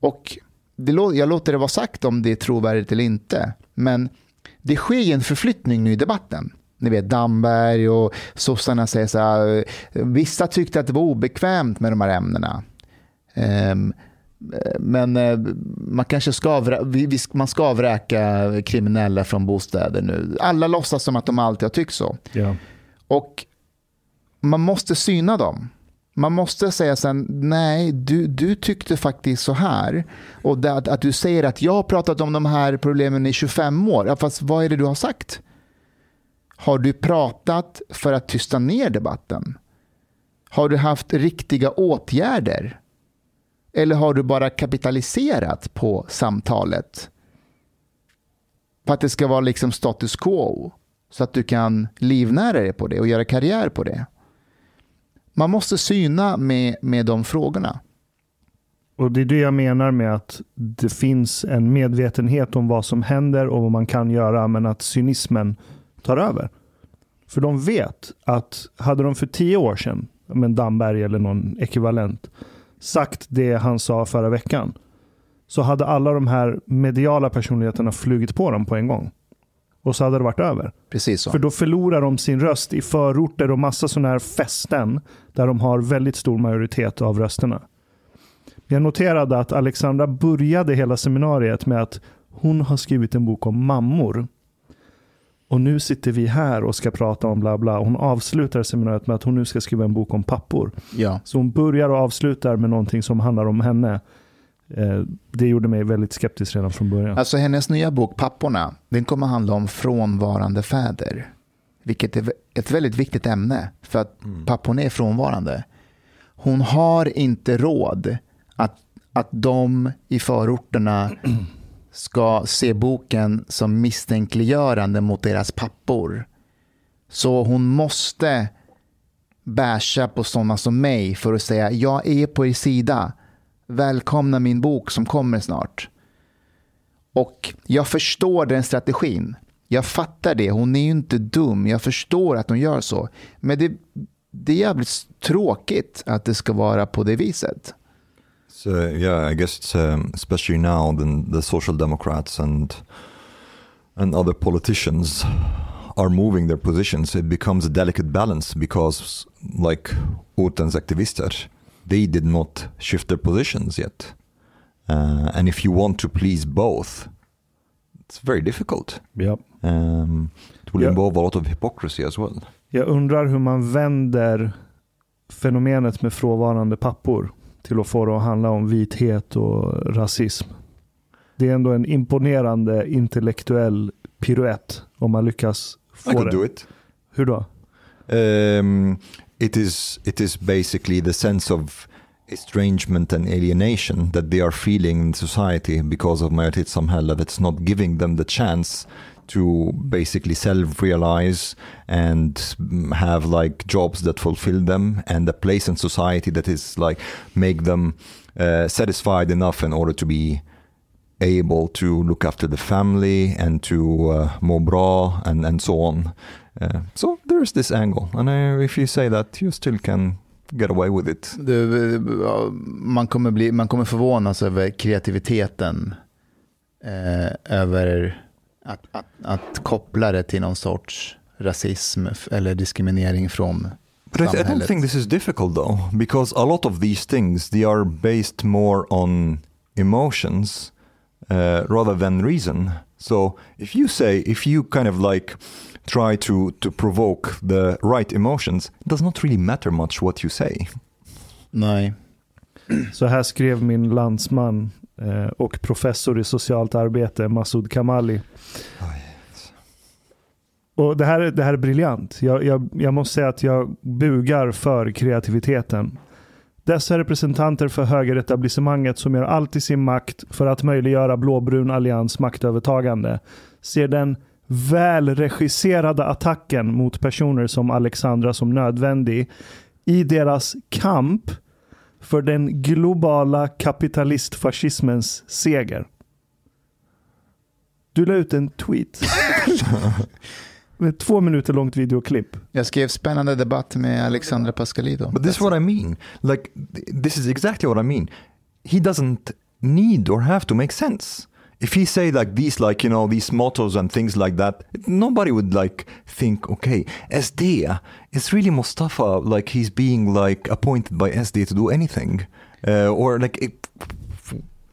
Och det, lå- jag låter det vara sagt om det är trovärdigt eller inte. Men det sker en förflyttning nu i debatten. Ni vet Damberg och sossarna säger så här, eh, vissa tyckte att det var obekvämt med de här ämnena. Ehm, eh, men eh, man kanske ska, man ska vräka kriminella från bostäder nu. Alla låtsas som att de alltid har tyckt så. Ja. Och man måste syna dem. Man måste säga sen, nej, du, du tyckte faktiskt så här. Och det, att, att du säger att jag har pratat om de här problemen i 25 år. Ja, fast vad är det du har sagt? Har du pratat för att tysta ner debatten? Har du haft riktiga åtgärder? Eller har du bara kapitaliserat på samtalet? För att det ska vara liksom status quo. Så att du kan livnära dig på det och göra karriär på det. Man måste syna med, med de frågorna. Och det är det jag menar med att det finns en medvetenhet om vad som händer och vad man kan göra, men att cynismen tar över. För de vet att hade de för tio år sedan, men Damberg eller någon ekvivalent, sagt det han sa förra veckan, så hade alla de här mediala personligheterna flugit på dem på en gång. Och så hade det varit över. Precis så. För då förlorar de sin röst i förorter och massa sådana här fästen där de har väldigt stor majoritet av rösterna. Jag noterade att Alexandra började hela seminariet med att hon har skrivit en bok om mammor. Och nu sitter vi här och ska prata om bla bla. Hon avslutar seminariet med att hon nu ska skriva en bok om pappor. Ja. Så hon börjar och avslutar med någonting som handlar om henne. Eh, Det gjorde mig väldigt skeptisk redan från början. Alltså hennes nya bok Papporna, den kommer handla om frånvarande fäder. Vilket är ett väldigt viktigt ämne för att papporna är frånvarande. Hon har inte råd att, att de i förorterna ska se boken som misstänkliggörande mot deras pappor. Så hon måste basha på sådana som mig för att säga jag är på er sida. Välkomna min bok som kommer snart. Och jag förstår den strategin. Jag fattar det. Hon är ju inte dum. Jag förstår att hon gör så. Men det, det är jävligt tråkigt att det ska vara på det viset. So yeah, I guess um, especially now then the social democrats and and other politicians are moving their positions. It becomes a delicate balance because, like Ortens aktivister, they did not shift their positions yet. Uh, and if you want to please both, it's very difficult. Ja. Um, it will Yeah. involve a lot of hypocrisy as well. Jag undrar hur man vänder fenomenet med frånvarande pappor till att få det att handla om vithet och rasism. Det är ändå en imponerande intellektuell piruett om man lyckas I få could det. do it. Hur då? Um, it is it is basically the sense of estrangement and alienation that they are feeling in society because of majoritetssamhälle that's not giving them the chance to basically self-realize and have like jobs that fulfill them and a place in society that is like make them uh, satisfied enough in order to be able to look after the family and to uh, må bra and, and so on. Uh, so there's this angle, and uh, if you say that, you still can get away with it. Du, eh, man, kommer bli, man kommer förvånas över kreativiteten. Eh, över att, att, att koppla det till någon sorts rasism eller diskriminering från But I, I don't think this is difficult though, because a lot of these things they are based more on emotions uh, rather than reason. So if you say, if you kind of like try to to provoke the right emotions, it does not really matter much what you say. Nej. Så här skrev min landsman och professor i socialt arbete, Masoud Kamali. Och det här, är- det här är briljant. Jag, jag, jag måste säga att jag bugar för kreativiteten. Dessa representanter för högeretablissemanget som gör allt i sin makt för att möjliggöra blåbrun allians maktövertagande ser den välregisserade attacken mot personer som Alexandra som nödvändig i deras kamp för den globala kapitalistfascismens seger. Du la ut en tweet. Med ett två minuter långt videoklipp. Jag skrev spännande debatt med Alexandra Pascalidou. But this is what I mean. Like, th- this is exactly what I mean. He doesn't need or have to make sense. If he say like these, like you know, these mottos and things like that, nobody would like think, okay, SD is really Mustafa. Like he's being like appointed by SD to do anything, uh, or like it,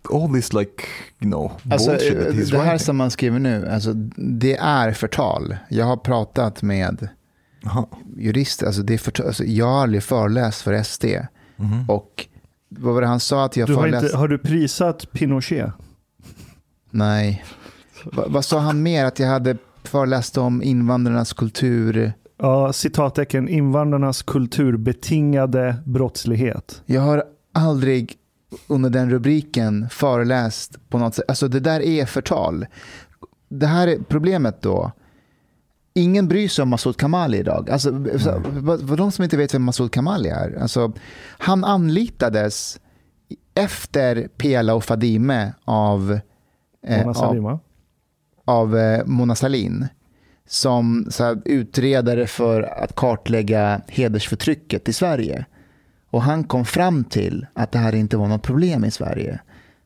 all this like you know Alltså, bullshit that he's det här writing. som man skriver nu, alltså, det är förtal. Jag har pratat med Aha. jurister, alltså, det är förtal. Alltså, jag har aldrig föreläst för SD. Och vad var det han sa att jag Du har, föreläst? inte, har du prisat Pinochet? Nej. Va, vad sa han mer? Att jag hade föreläst om invandrarnas kultur. Ja, citattecken invandrarnas kulturbetingade brottslighet. Jag har aldrig under den rubriken föreläst på något sätt. Alltså det där är förtal. Det här är problemet då. Ingen bryr sig om Masoud Kamali idag. Alltså, vad de som inte vet vem Masoud Kamali är. Alltså, han anlitades efter Pela och Fadime av, eh, Mona av, Sahlin, va? av eh, Mona Sahlin som här, utredare för att kartlägga hedersförtrycket i Sverige. Och han kom fram till att det här inte var något problem i Sverige.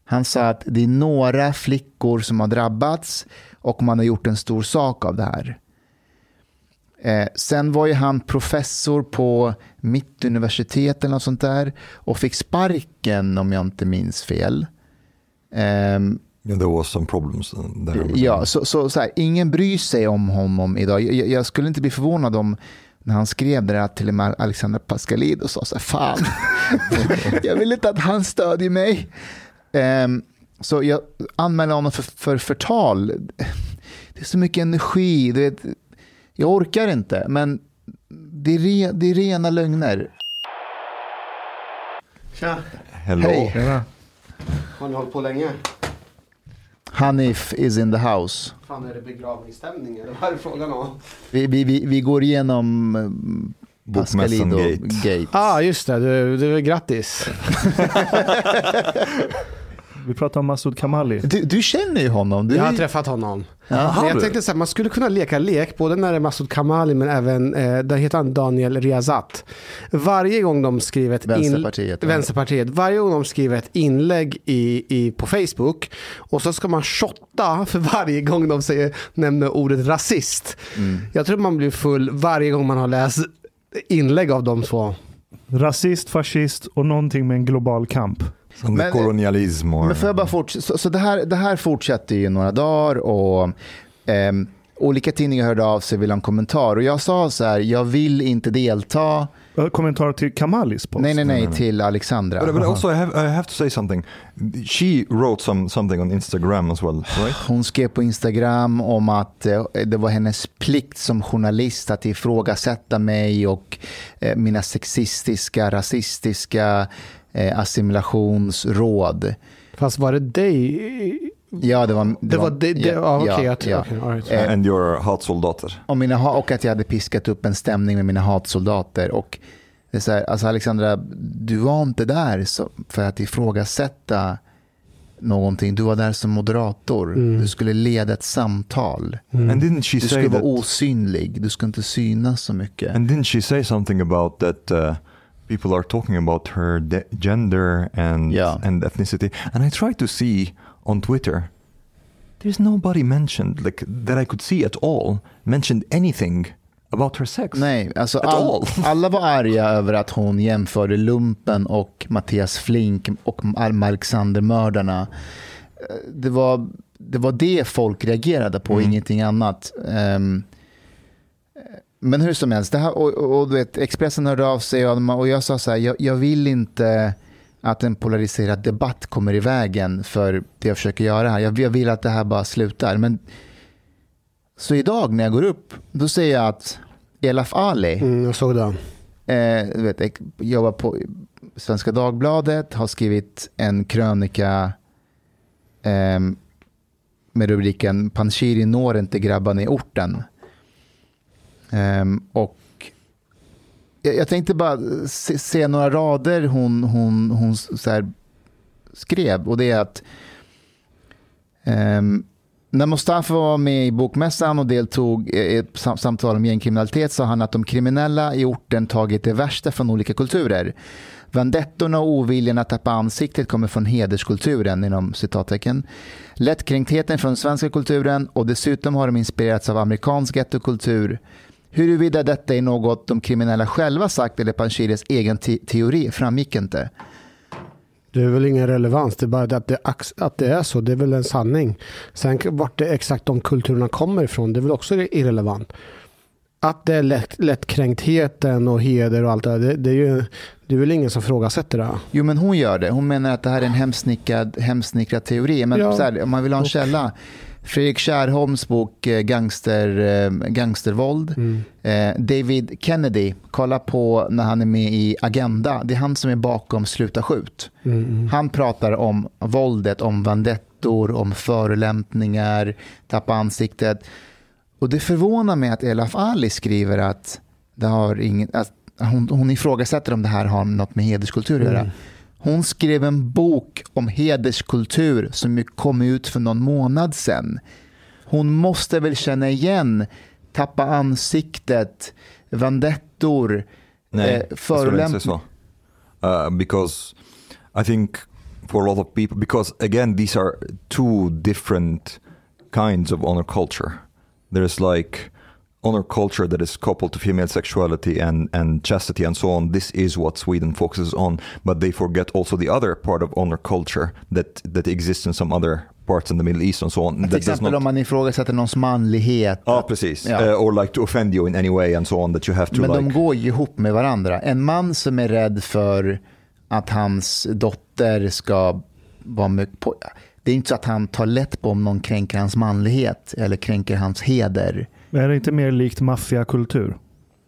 Han sa att det är några flickor som har drabbats och man har gjort en stor sak av det här. Eh, sen var ju han professor på Mittuniversitetet eller något sånt där och fick sparken om jag inte minns fel. Yeah, there was some problems there. Ja, så, så, så här, ingen bryr sig om honom idag. Jag, jag skulle inte bli förvånad om när han skrev det där att till och med Alexander Pascalidou sa så här, fan, jag vill inte att han stödjer mig. Ehm, så jag anmäler honom för, för förtal. Det är så mycket energi, du vet, jag orkar inte, men det är, re, det är rena lögner. Tja, Hello. Hej, har ni hållit på länge? Hanif is in the house. Fan är det begravningsstämning eller vad är det frågan om? Vi, vi, vi, vi går igenom eh, Bokmässan-gate. gate. ah, just det. Du, du, grattis. Vi pratar om Masoud Kamali. Du, du känner ju honom. Du, Jag har träffat honom. Ja. Men jag tänkte så här, man skulle kunna leka lek, både när det är Masoud Kamali men även, eh, där heter han Daniel Riazat. Varje gång de skriver ett Vänsterpartiet, ja. Vänsterpartiet, varje gång de skriver ett inlägg i, i, på Facebook och så ska man shotta för varje gång de säger, nämner ordet rasist. Mm. Jag tror man blir full varje gång man har läst inlägg av de två. Rasist, fascist och någonting med en global kamp. Some Men- colonialism or... Men får jag bara fortsätta? Så, så det, här, det här fortsätter ju några dagar och ehm, olika tidningar hörde av sig och ville ha en kommentar. Och jag sa så här, jag vill inte delta. Eh, Kommentar till Kamalis post. Nej, nej, nej, till Alexandra. But, but also, I have, I have to say something. She wrote some something on Instagram as well, right? Hon skrev på Instagram om att eh, det var hennes plikt som journalist att ifrågasätta mig och eh, mina sexistiska, rasistiska eh, assimilationsråd. Fast var det dig? Ja, det var... Det var det, det, ja, okej. ja, tror- ja. all right. Eh, and your hatsoldater. och, mina, ha- och att jag hade piskat upp en stämning med mina hatsoldater. Och det är så här, alltså Alexandra, du var inte där för att ifrågasätta någonting. Du var där som moderator. Du skulle leda ett samtal. And didn't she Du say skulle vara that? osynlig. Du skulle inte synas så mycket. And didn't she say something about that? Uh, people are talking about her de- gender and Yeah. and ethnicity. And I try to see on Twitter. There's nobody mentioned like that I could see at all mentioned anything about her sex. Nej, alltså all, all. alla var arga över att hon jämförde Lumpen och Mattias Flink och Alexandermördarna. Eh, Det var, det var det folk reagerade på, Mm. ingenting annat. Ehm, men hur som helst, det här, och, och, och du vet, Expressen hörde av sig och, och jag sa så här, jag, jag vill inte att en polariserad debatt kommer i vägen för det jag försöker göra här. Jag, jag vill att det här bara slutar. Men, så idag när jag går upp, då säger jag att Elaf Ali, Mm, jag såg det. eh, du vet, jobbar på Svenska Dagbladet har skrivit en krönika eh, med rubriken Panshiri når inte grabbarna i orten. Ehm, och jag, jag tänkte bara se, se, några rader hon, hon, hon så här skrev och det är att Um, när Mustafa var med i Bokmässan och deltog i ett samtal om gängkriminalitet sa han att de kriminella i orten tagit det värsta från olika kulturer. Vendettorna och oviljan att tappa ansiktet kommer från hederskulturen inom citattecken. Lättkränktheten från svenska kulturen och dessutom har de inspirerats av amerikansk gettokultur. Huruvida detta är något de kriminella själva sagt eller Panshires egen te teori framgick inte. Det är väl ingen relevans, det är bara att det, att det är så, det är väl en sanning. Sen vart det exakt de kulturerna kommer ifrån, det är väl också irrelevant. Att det är lätt, lättkränktheten och heder och allt det där, det, det, är ju det är väl ingen som frågasätter det. Jo, men hon gör det. Hon menar att det här är en hemsnickrad, hemsnickrad teori. Men ja. här, om man vill ha en källa. Fredrik Kärrholms bok eh, Gangster, eh, Gangstervåld. Mm. Eh, David Kennedy, kolla på när han är med i Agenda. Det är han som är bakom Sluta skjut. Mm. mm. Han pratar om våldet, om vandettor, om förolämpningar, tappa ansiktet. Och det förvånar mig att Elaf Ali skriver att det har ingen, att hon, hon ifrågasätter om det här har något med hederskultur att göra. Mm. Hon skrev en bok om hederskultur som kom ut för någon månad sedan. Hon måste väl känna igen tappa ansiktet, vandettor, Nej, eh, förolämpning. Uh, because I think for a lot of people, because again these are two different kinds of honor culture. There's like honor culture that is coupled to female sexuality and, and chastity and so on, this is what Sweden focuses on. But they forget also the other part of honor culture that, that exists in some other parts in the Middle East and so on. Till exempel not... om man ifrågasätter någons manlighet. Ja, precis. Ja. Uh, or like to offend you in any way and so on that you have to Men like... de går ju ihop med varandra. En man som är rädd för att hans dotter ska vara med på... Det är inte så att han tar lätt på om någon kränker hans manlighet eller kränker hans heder. Men är det inte mer likt maffiakultur?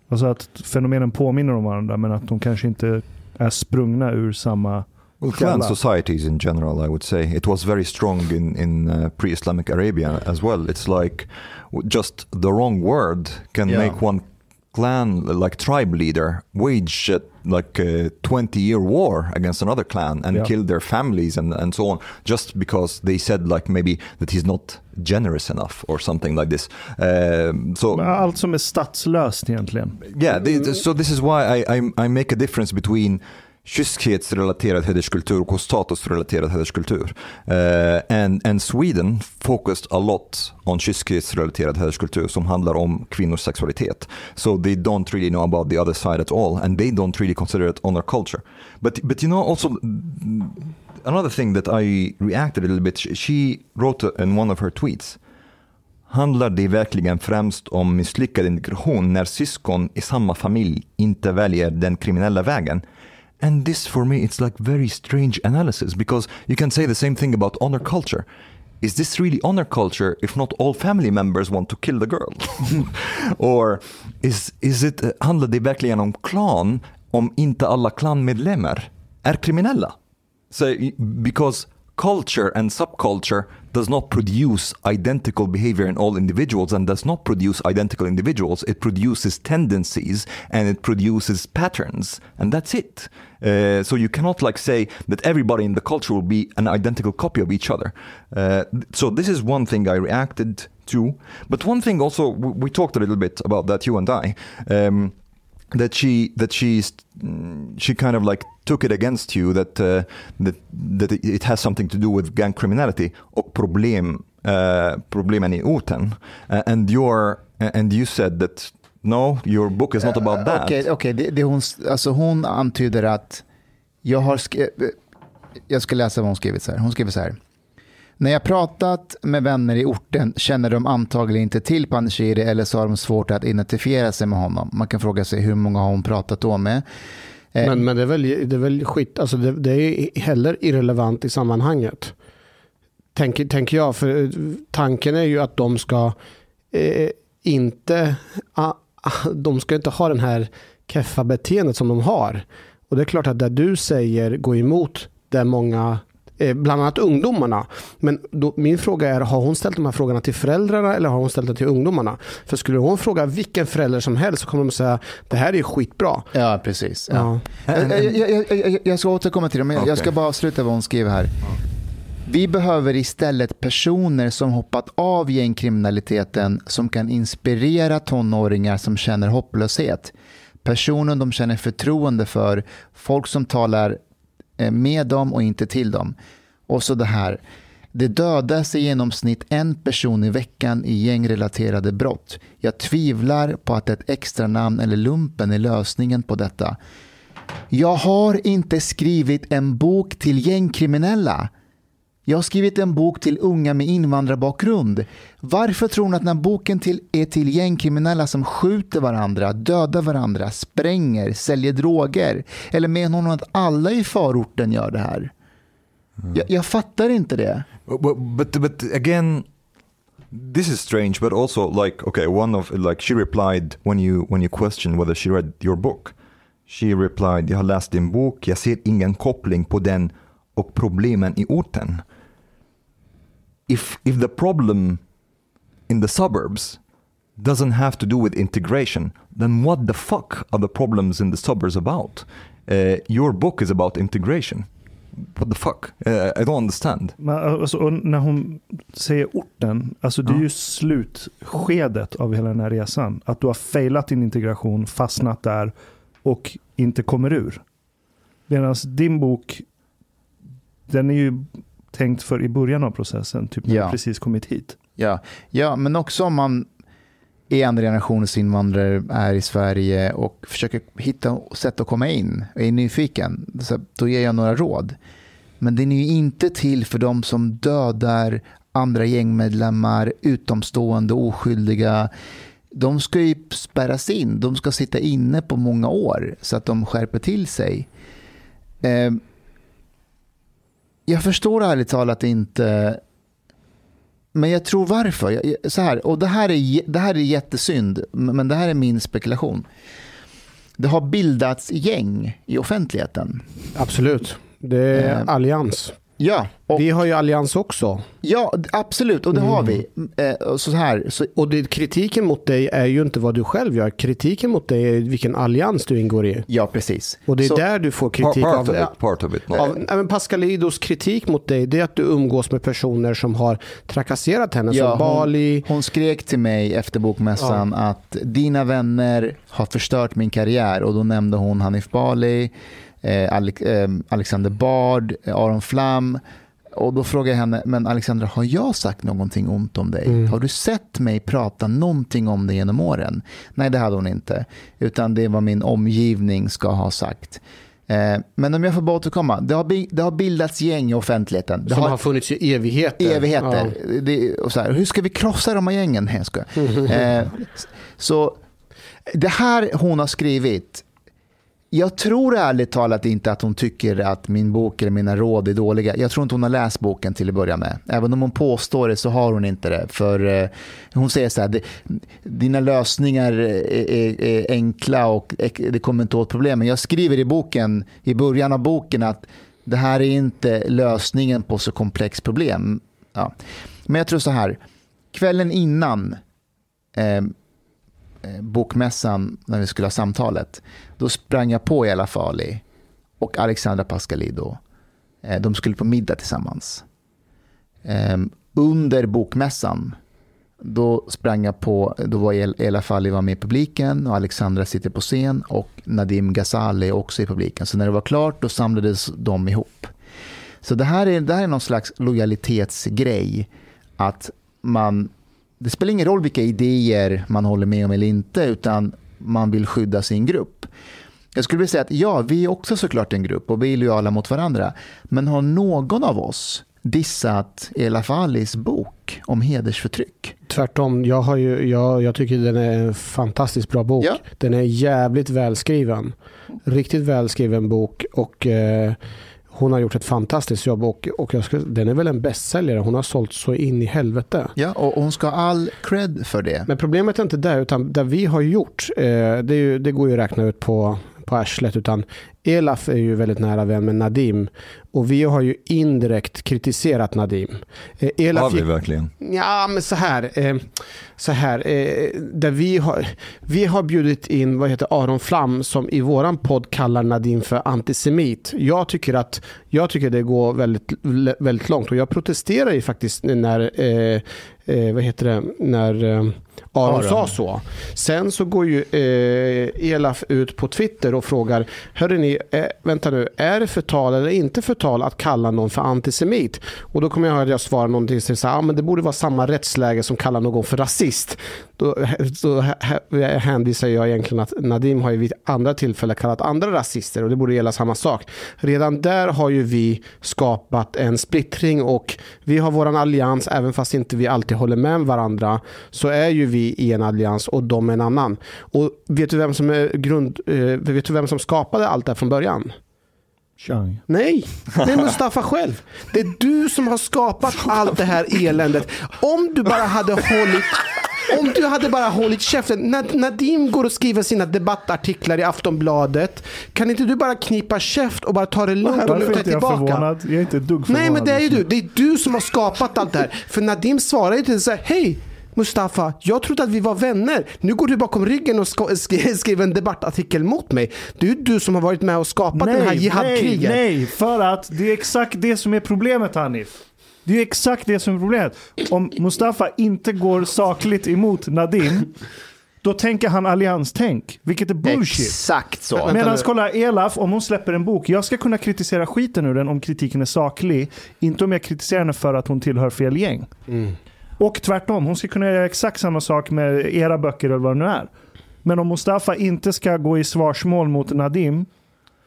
Alltså att fenomenen påminner om varandra men att de kanske inte är sprungna ur samma Well, clan societies in general, I would say, it was very strong in in uh, pre-Islamic Arabia as well. It's like just the wrong word can yeah. make one clan, like tribe leader, wage uh, like a 20 year war against another clan and yeah. kill their families and, and so on, just because they said like maybe that he's not generous enough or something like this. Um, so Allt som är statslöst egentligen. Yeah, they, so this is why I, I, I make a difference between kyskhetsrelaterad hederskultur och statusrelaterad hederskultur. Uh, and, and Sweden focused a lot on kyskhetsrelaterad hederskultur som handlar om kvinnors sexualitet. So they don't really know about the other side at all and they don't really consider it honor culture. But, but you know also another thing that I reacted a little bit, she wrote in one of her tweets Handlar det verkligen främst om misslyckad integration när syskon i samma familj inte väljer den kriminella vägen? And this for me, it's like very strange analysis because you can say the same thing about honor culture. Is this really honor culture if not all family members want to kill the girl? Or is, is it, uh, handlar det verkligen om klan om inte alla klanmedlemmar är kriminella? So, because culture and subculture does not produce identical behavior in all individuals and does not produce identical individuals. It produces tendencies and it produces patterns, and that's it. Uh, so you cannot like say that everybody in the culture will be an identical copy of each other. Uh, so this is one thing I reacted to. But one thing also we talked a little bit about that you and I. Um, that she that she's she kind of like took it against you that uh, that that it has something to do with gang criminality och problem uh, problemen i orten uh, and your and you said that no your book is not about uh, that. Okej, okay, okay. det, det hon alltså hon antyder att jag har skrivit jag ska läsa vad hon skrivit så här. Hon skriver så här. När jag pratat med vänner i orten känner de antagligen inte till Panshiri eller så har de svårt att identifiera sig med honom. Man kan fråga sig hur många har hon pratat då med. Eh, men, men det, är väl, det är väl skit, alltså det, det är heller irrelevant i sammanhanget. Tänker, tänker jag, för tanken är ju att de ska eh, inte, de ska inte ha den här keffa beteendet som de har. Och det är klart att det du säger går emot det många, bland annat ungdomarna. Men då, min fråga är, har hon ställt de här frågorna till föräldrarna eller har hon ställt dem till ungdomarna? För skulle hon fråga vilken förälder som helst så kommer de säga, det här är ju skitbra. Ja, precis. Ja. Ja. Jag, jag, jag, jag, jag ska återkomma till det, men jag ska bara avsluta vad hon skriver här. Vi behöver istället personer som hoppat av gängkriminaliteten som kan inspirera tonåringar som känner hopplöshet. Personer de känner förtroende för, folk som talar eh, Eh, med dem och inte till dem. Och så det här. Det dödas i genomsnitt en person i veckan i gängrelaterade brott. Jag tvivlar på att ett extra namn eller lumpen är lösningen på detta. Jag har inte skrivit en bok till gängkriminella. Jag har skrivit en bok till unga med invandrarbakgrund. Varför tror ni att den här boken till, är till gängkriminella som skjuter varandra, dödar varandra, spränger, säljer droger? Eller menar hon att alla i förorten gör det här? Jag, jag fattar inte det. But, but but again, this is strange. But also, like, okay, one of like she replied when you when you questioned whether she read your book. She replied, jag har läst din bok. Jag ser ingen koppling på den och problemen i orten. If if the problem in the suburbs doesn't have to do with integration, then what the fuck are the problems in the suburbs about? Uh, your book is about integration. What the fuck? Uh, I don't understand. Men, alltså, och när hon säger orten, alltså det är Ja. ju slutskedet av hela den här resan. Att du har failat din integration, fastnat där och inte kommer ur. Medan din bok, den är ju tänkt för i början av processen, typ när Ja. precis kommit hit. Ja, ja men också om man är andra generationens invandrare, är i Sverige och försöker hitta sätt att komma in och är nyfiken, så då ger jag några råd. Men den är ju inte till för de som dödar andra gängmedlemmar, utomstående, oskyldiga. De ska ju spärras in, de ska sitta inne på många år så att de skärper till sig. Jag förstår ärligt talat inte men jag tror varför. Jag- Så här, och det här, är, det här är jättesynd, men det här är min spekulation. Det har bildats gäng i offentligheten. Absolut. Det är Eh, allians. Ja, och, Vi har ju allians också. ja absolut, och det har vi. Eh, och Så här, så, Och det, kritiken mot dig är ju inte vad du själv gör. Kritiken mot dig är vilken allians du ingår i. ja, precis. Och det är så, där du får Part, kritik part av, of it. Part of it. Not. av nej, men Pascalidos kritik mot dig det är att du umgås med personer som har trakasserat henne. Ja, som Bali. Hon skrek till mig efter bokmässan att dina vänner har förstört min karriär och då nämnde hon Hanif Bali, Alexander Bard, eh, Aron Flam. Och då frågade jag henne, men Alexandra, har jag sagt någonting ont om dig? Har du sett mig prata någonting om dig genom åren? Nej, det hade hon inte. Utan det är vad min omgivning ska ha sagt. Eh, men om jag får bara återkomma, det har, det har bildats gäng i offentligheten. Det Som har, har funnits i evigheter. evigheter. Det, och så här, hur ska vi krossa de här gängen? Nej, jag skojar. eh, så det här hon har skrivit, jag tror ärligt talat inte att hon tycker att min bok eller mina råd är dåliga. Jag tror inte hon har läst boken till att börja med. Även om hon påstår det så har hon inte det. För eh, Hon säger så här, dina lösningar är, är, är enkla och det kommer inte åt problemen. Jag skriver i boken, i början av boken att det här är inte lösningen på så komplext problem. Ja. Men jag tror så här, kvällen innan eh, Eh, bokmässan när vi skulle ha samtalet, då sprang jag på Ella Fali och Alexandra Pascalido. Eh, de skulle på middag tillsammans. Ehm, under bokmässan, då sprang jag på, då var El- Ella Fali var med i publiken och Alexandra sitter på scen och Nadim Ghazali också i publiken. Så när det var klart, då samlades de ihop. Så det här är, det här är någon slags lojalitetsgrej. Att man, det spelar ingen roll vilka idéer man håller med om eller inte, utan man vill skydda sin grupp. Jag skulle vilja säga att ja, vi är också såklart en grupp och vi är lojala mot varandra. Men har någon av oss dissat Ela Falis bok om hedersförtryck? Tvärtom, jag, har ju, jag, jag tycker den är en fantastiskt bra bok. Ja. Den är jävligt välskriven. Riktigt välskriven bok och eh, hon har gjort ett fantastiskt jobb och, och ska, den är väl en bästsäljare. Hon har sålt så in i helvete. Ja, och hon ska ha all cred för det. Men problemet är inte där, utan det vi har gjort, eh, det, ju, det går ju att räkna ut på, på arslet, utan Elaf är ju väldigt nära vän med Nadim och vi har ju indirekt kritiserat Nadim. Eh, Elaf Har vi verkligen? Ja, men så här. Eh, så här eh, där vi, har, vi har bjudit in vad heter Aron Flam som i våran podd kallar Nadim för antisemit. Jag tycker att jag tycker det går väldigt, väldigt långt och jag protesterar ju faktiskt när eh, eh, vad heter det, när eh, Aron, sa så. Sen så går ju eh, Elaf ut på Twitter och frågar Hörde ni, eh, vänta nu, är det förtal eller inte förtal att kalla någon för antisemit? Och då kommer jag att jag svarar någonting som säger ah, men det borde vara samma rättsläge som kallar någon för rasist. Då, då hä- hänvisar jag egentligen att Nadim har ju vid andra tillfällen kallat andra rasister och det borde gälla samma sak. Redan där har ju vi skapat en splittring och vi har våran allians, även fast inte vi alltid håller med varandra, så är ju vi i en allians och de en annan. Och vet du vem som, är grund, eh, vet du vem som skapade allt det här från början? Chang. Nej, det är Mustafa själv. Det är du som har skapat allt det här eländet. Om du bara hade hållit om du hade bara hållit käften. När Nadim går och skriver sina debattartiklar i Aftonbladet. Kan inte du bara knipa käft och bara ta det lugnt och Varför luta är dig inte jag tillbaka? förvånad? Jag är inte ett dugg förvånad. Nej, men det är ju du. Det är du som har skapat allt det här. För Nadim svarar ju till så här, hej Mustafa, jag trodde att vi var vänner. Nu går du bakom ryggen och skriver en debattartikel mot mig. Det är ju du som har varit med och skapat det här nej, jihadkriget. nej, för att det är exakt det som är problemet Hanif. Det är exakt det som är problemet. Om Mustafa inte går sakligt emot Nadim, då tänker han allianstänk, vilket är bullshit. Exakt så. Medan kolla Elaf, om hon släpper en bok, jag ska kunna kritisera skiten ur den om kritiken är saklig. Inte om jag kritiserar henne för att hon tillhör fel gäng. Och tvärtom, hon ska kunna göra exakt samma sak med era böcker eller vad det nu är. Men om Mustafa inte ska gå i svarsmål mot Nadim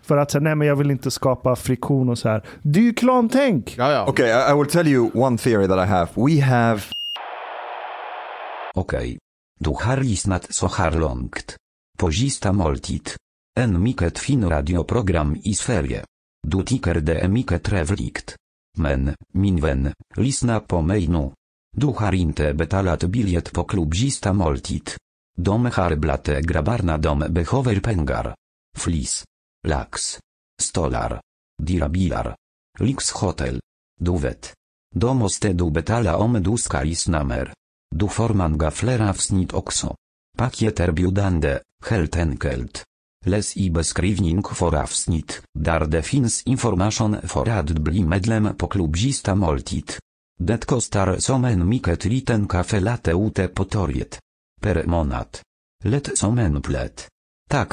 för att säga nej men jag vill inte skapa friktion och så här. Det är ju klantänk! Ja, ja. Okay, I, I will tell you one theory that I have. We have Okej. Du har lyssnat så här långt. På sista måltid. En mycket fin radioprogram i Sverige. Du tycker det är mycket trevligt. Men, min vän, lyssna på mig nu. Du har inte betalat biljett på klubb sista måltid. De har blate grabbarna de behöver pengar. Flis. Lax. Stolar. Dirabilar. Lyxhotel. Du vet. Då måste du betala om du ska lyssna mer. Du får många fler avsnitt också. Paket helt enkelt. Läs i beskrivning för avsnitt, där det finns information för att bli medlem på klubb moltit. måltid. Det kostar som en mycket liten kafe late ute på torget. Per månad. Lätt som en plätt. Tack,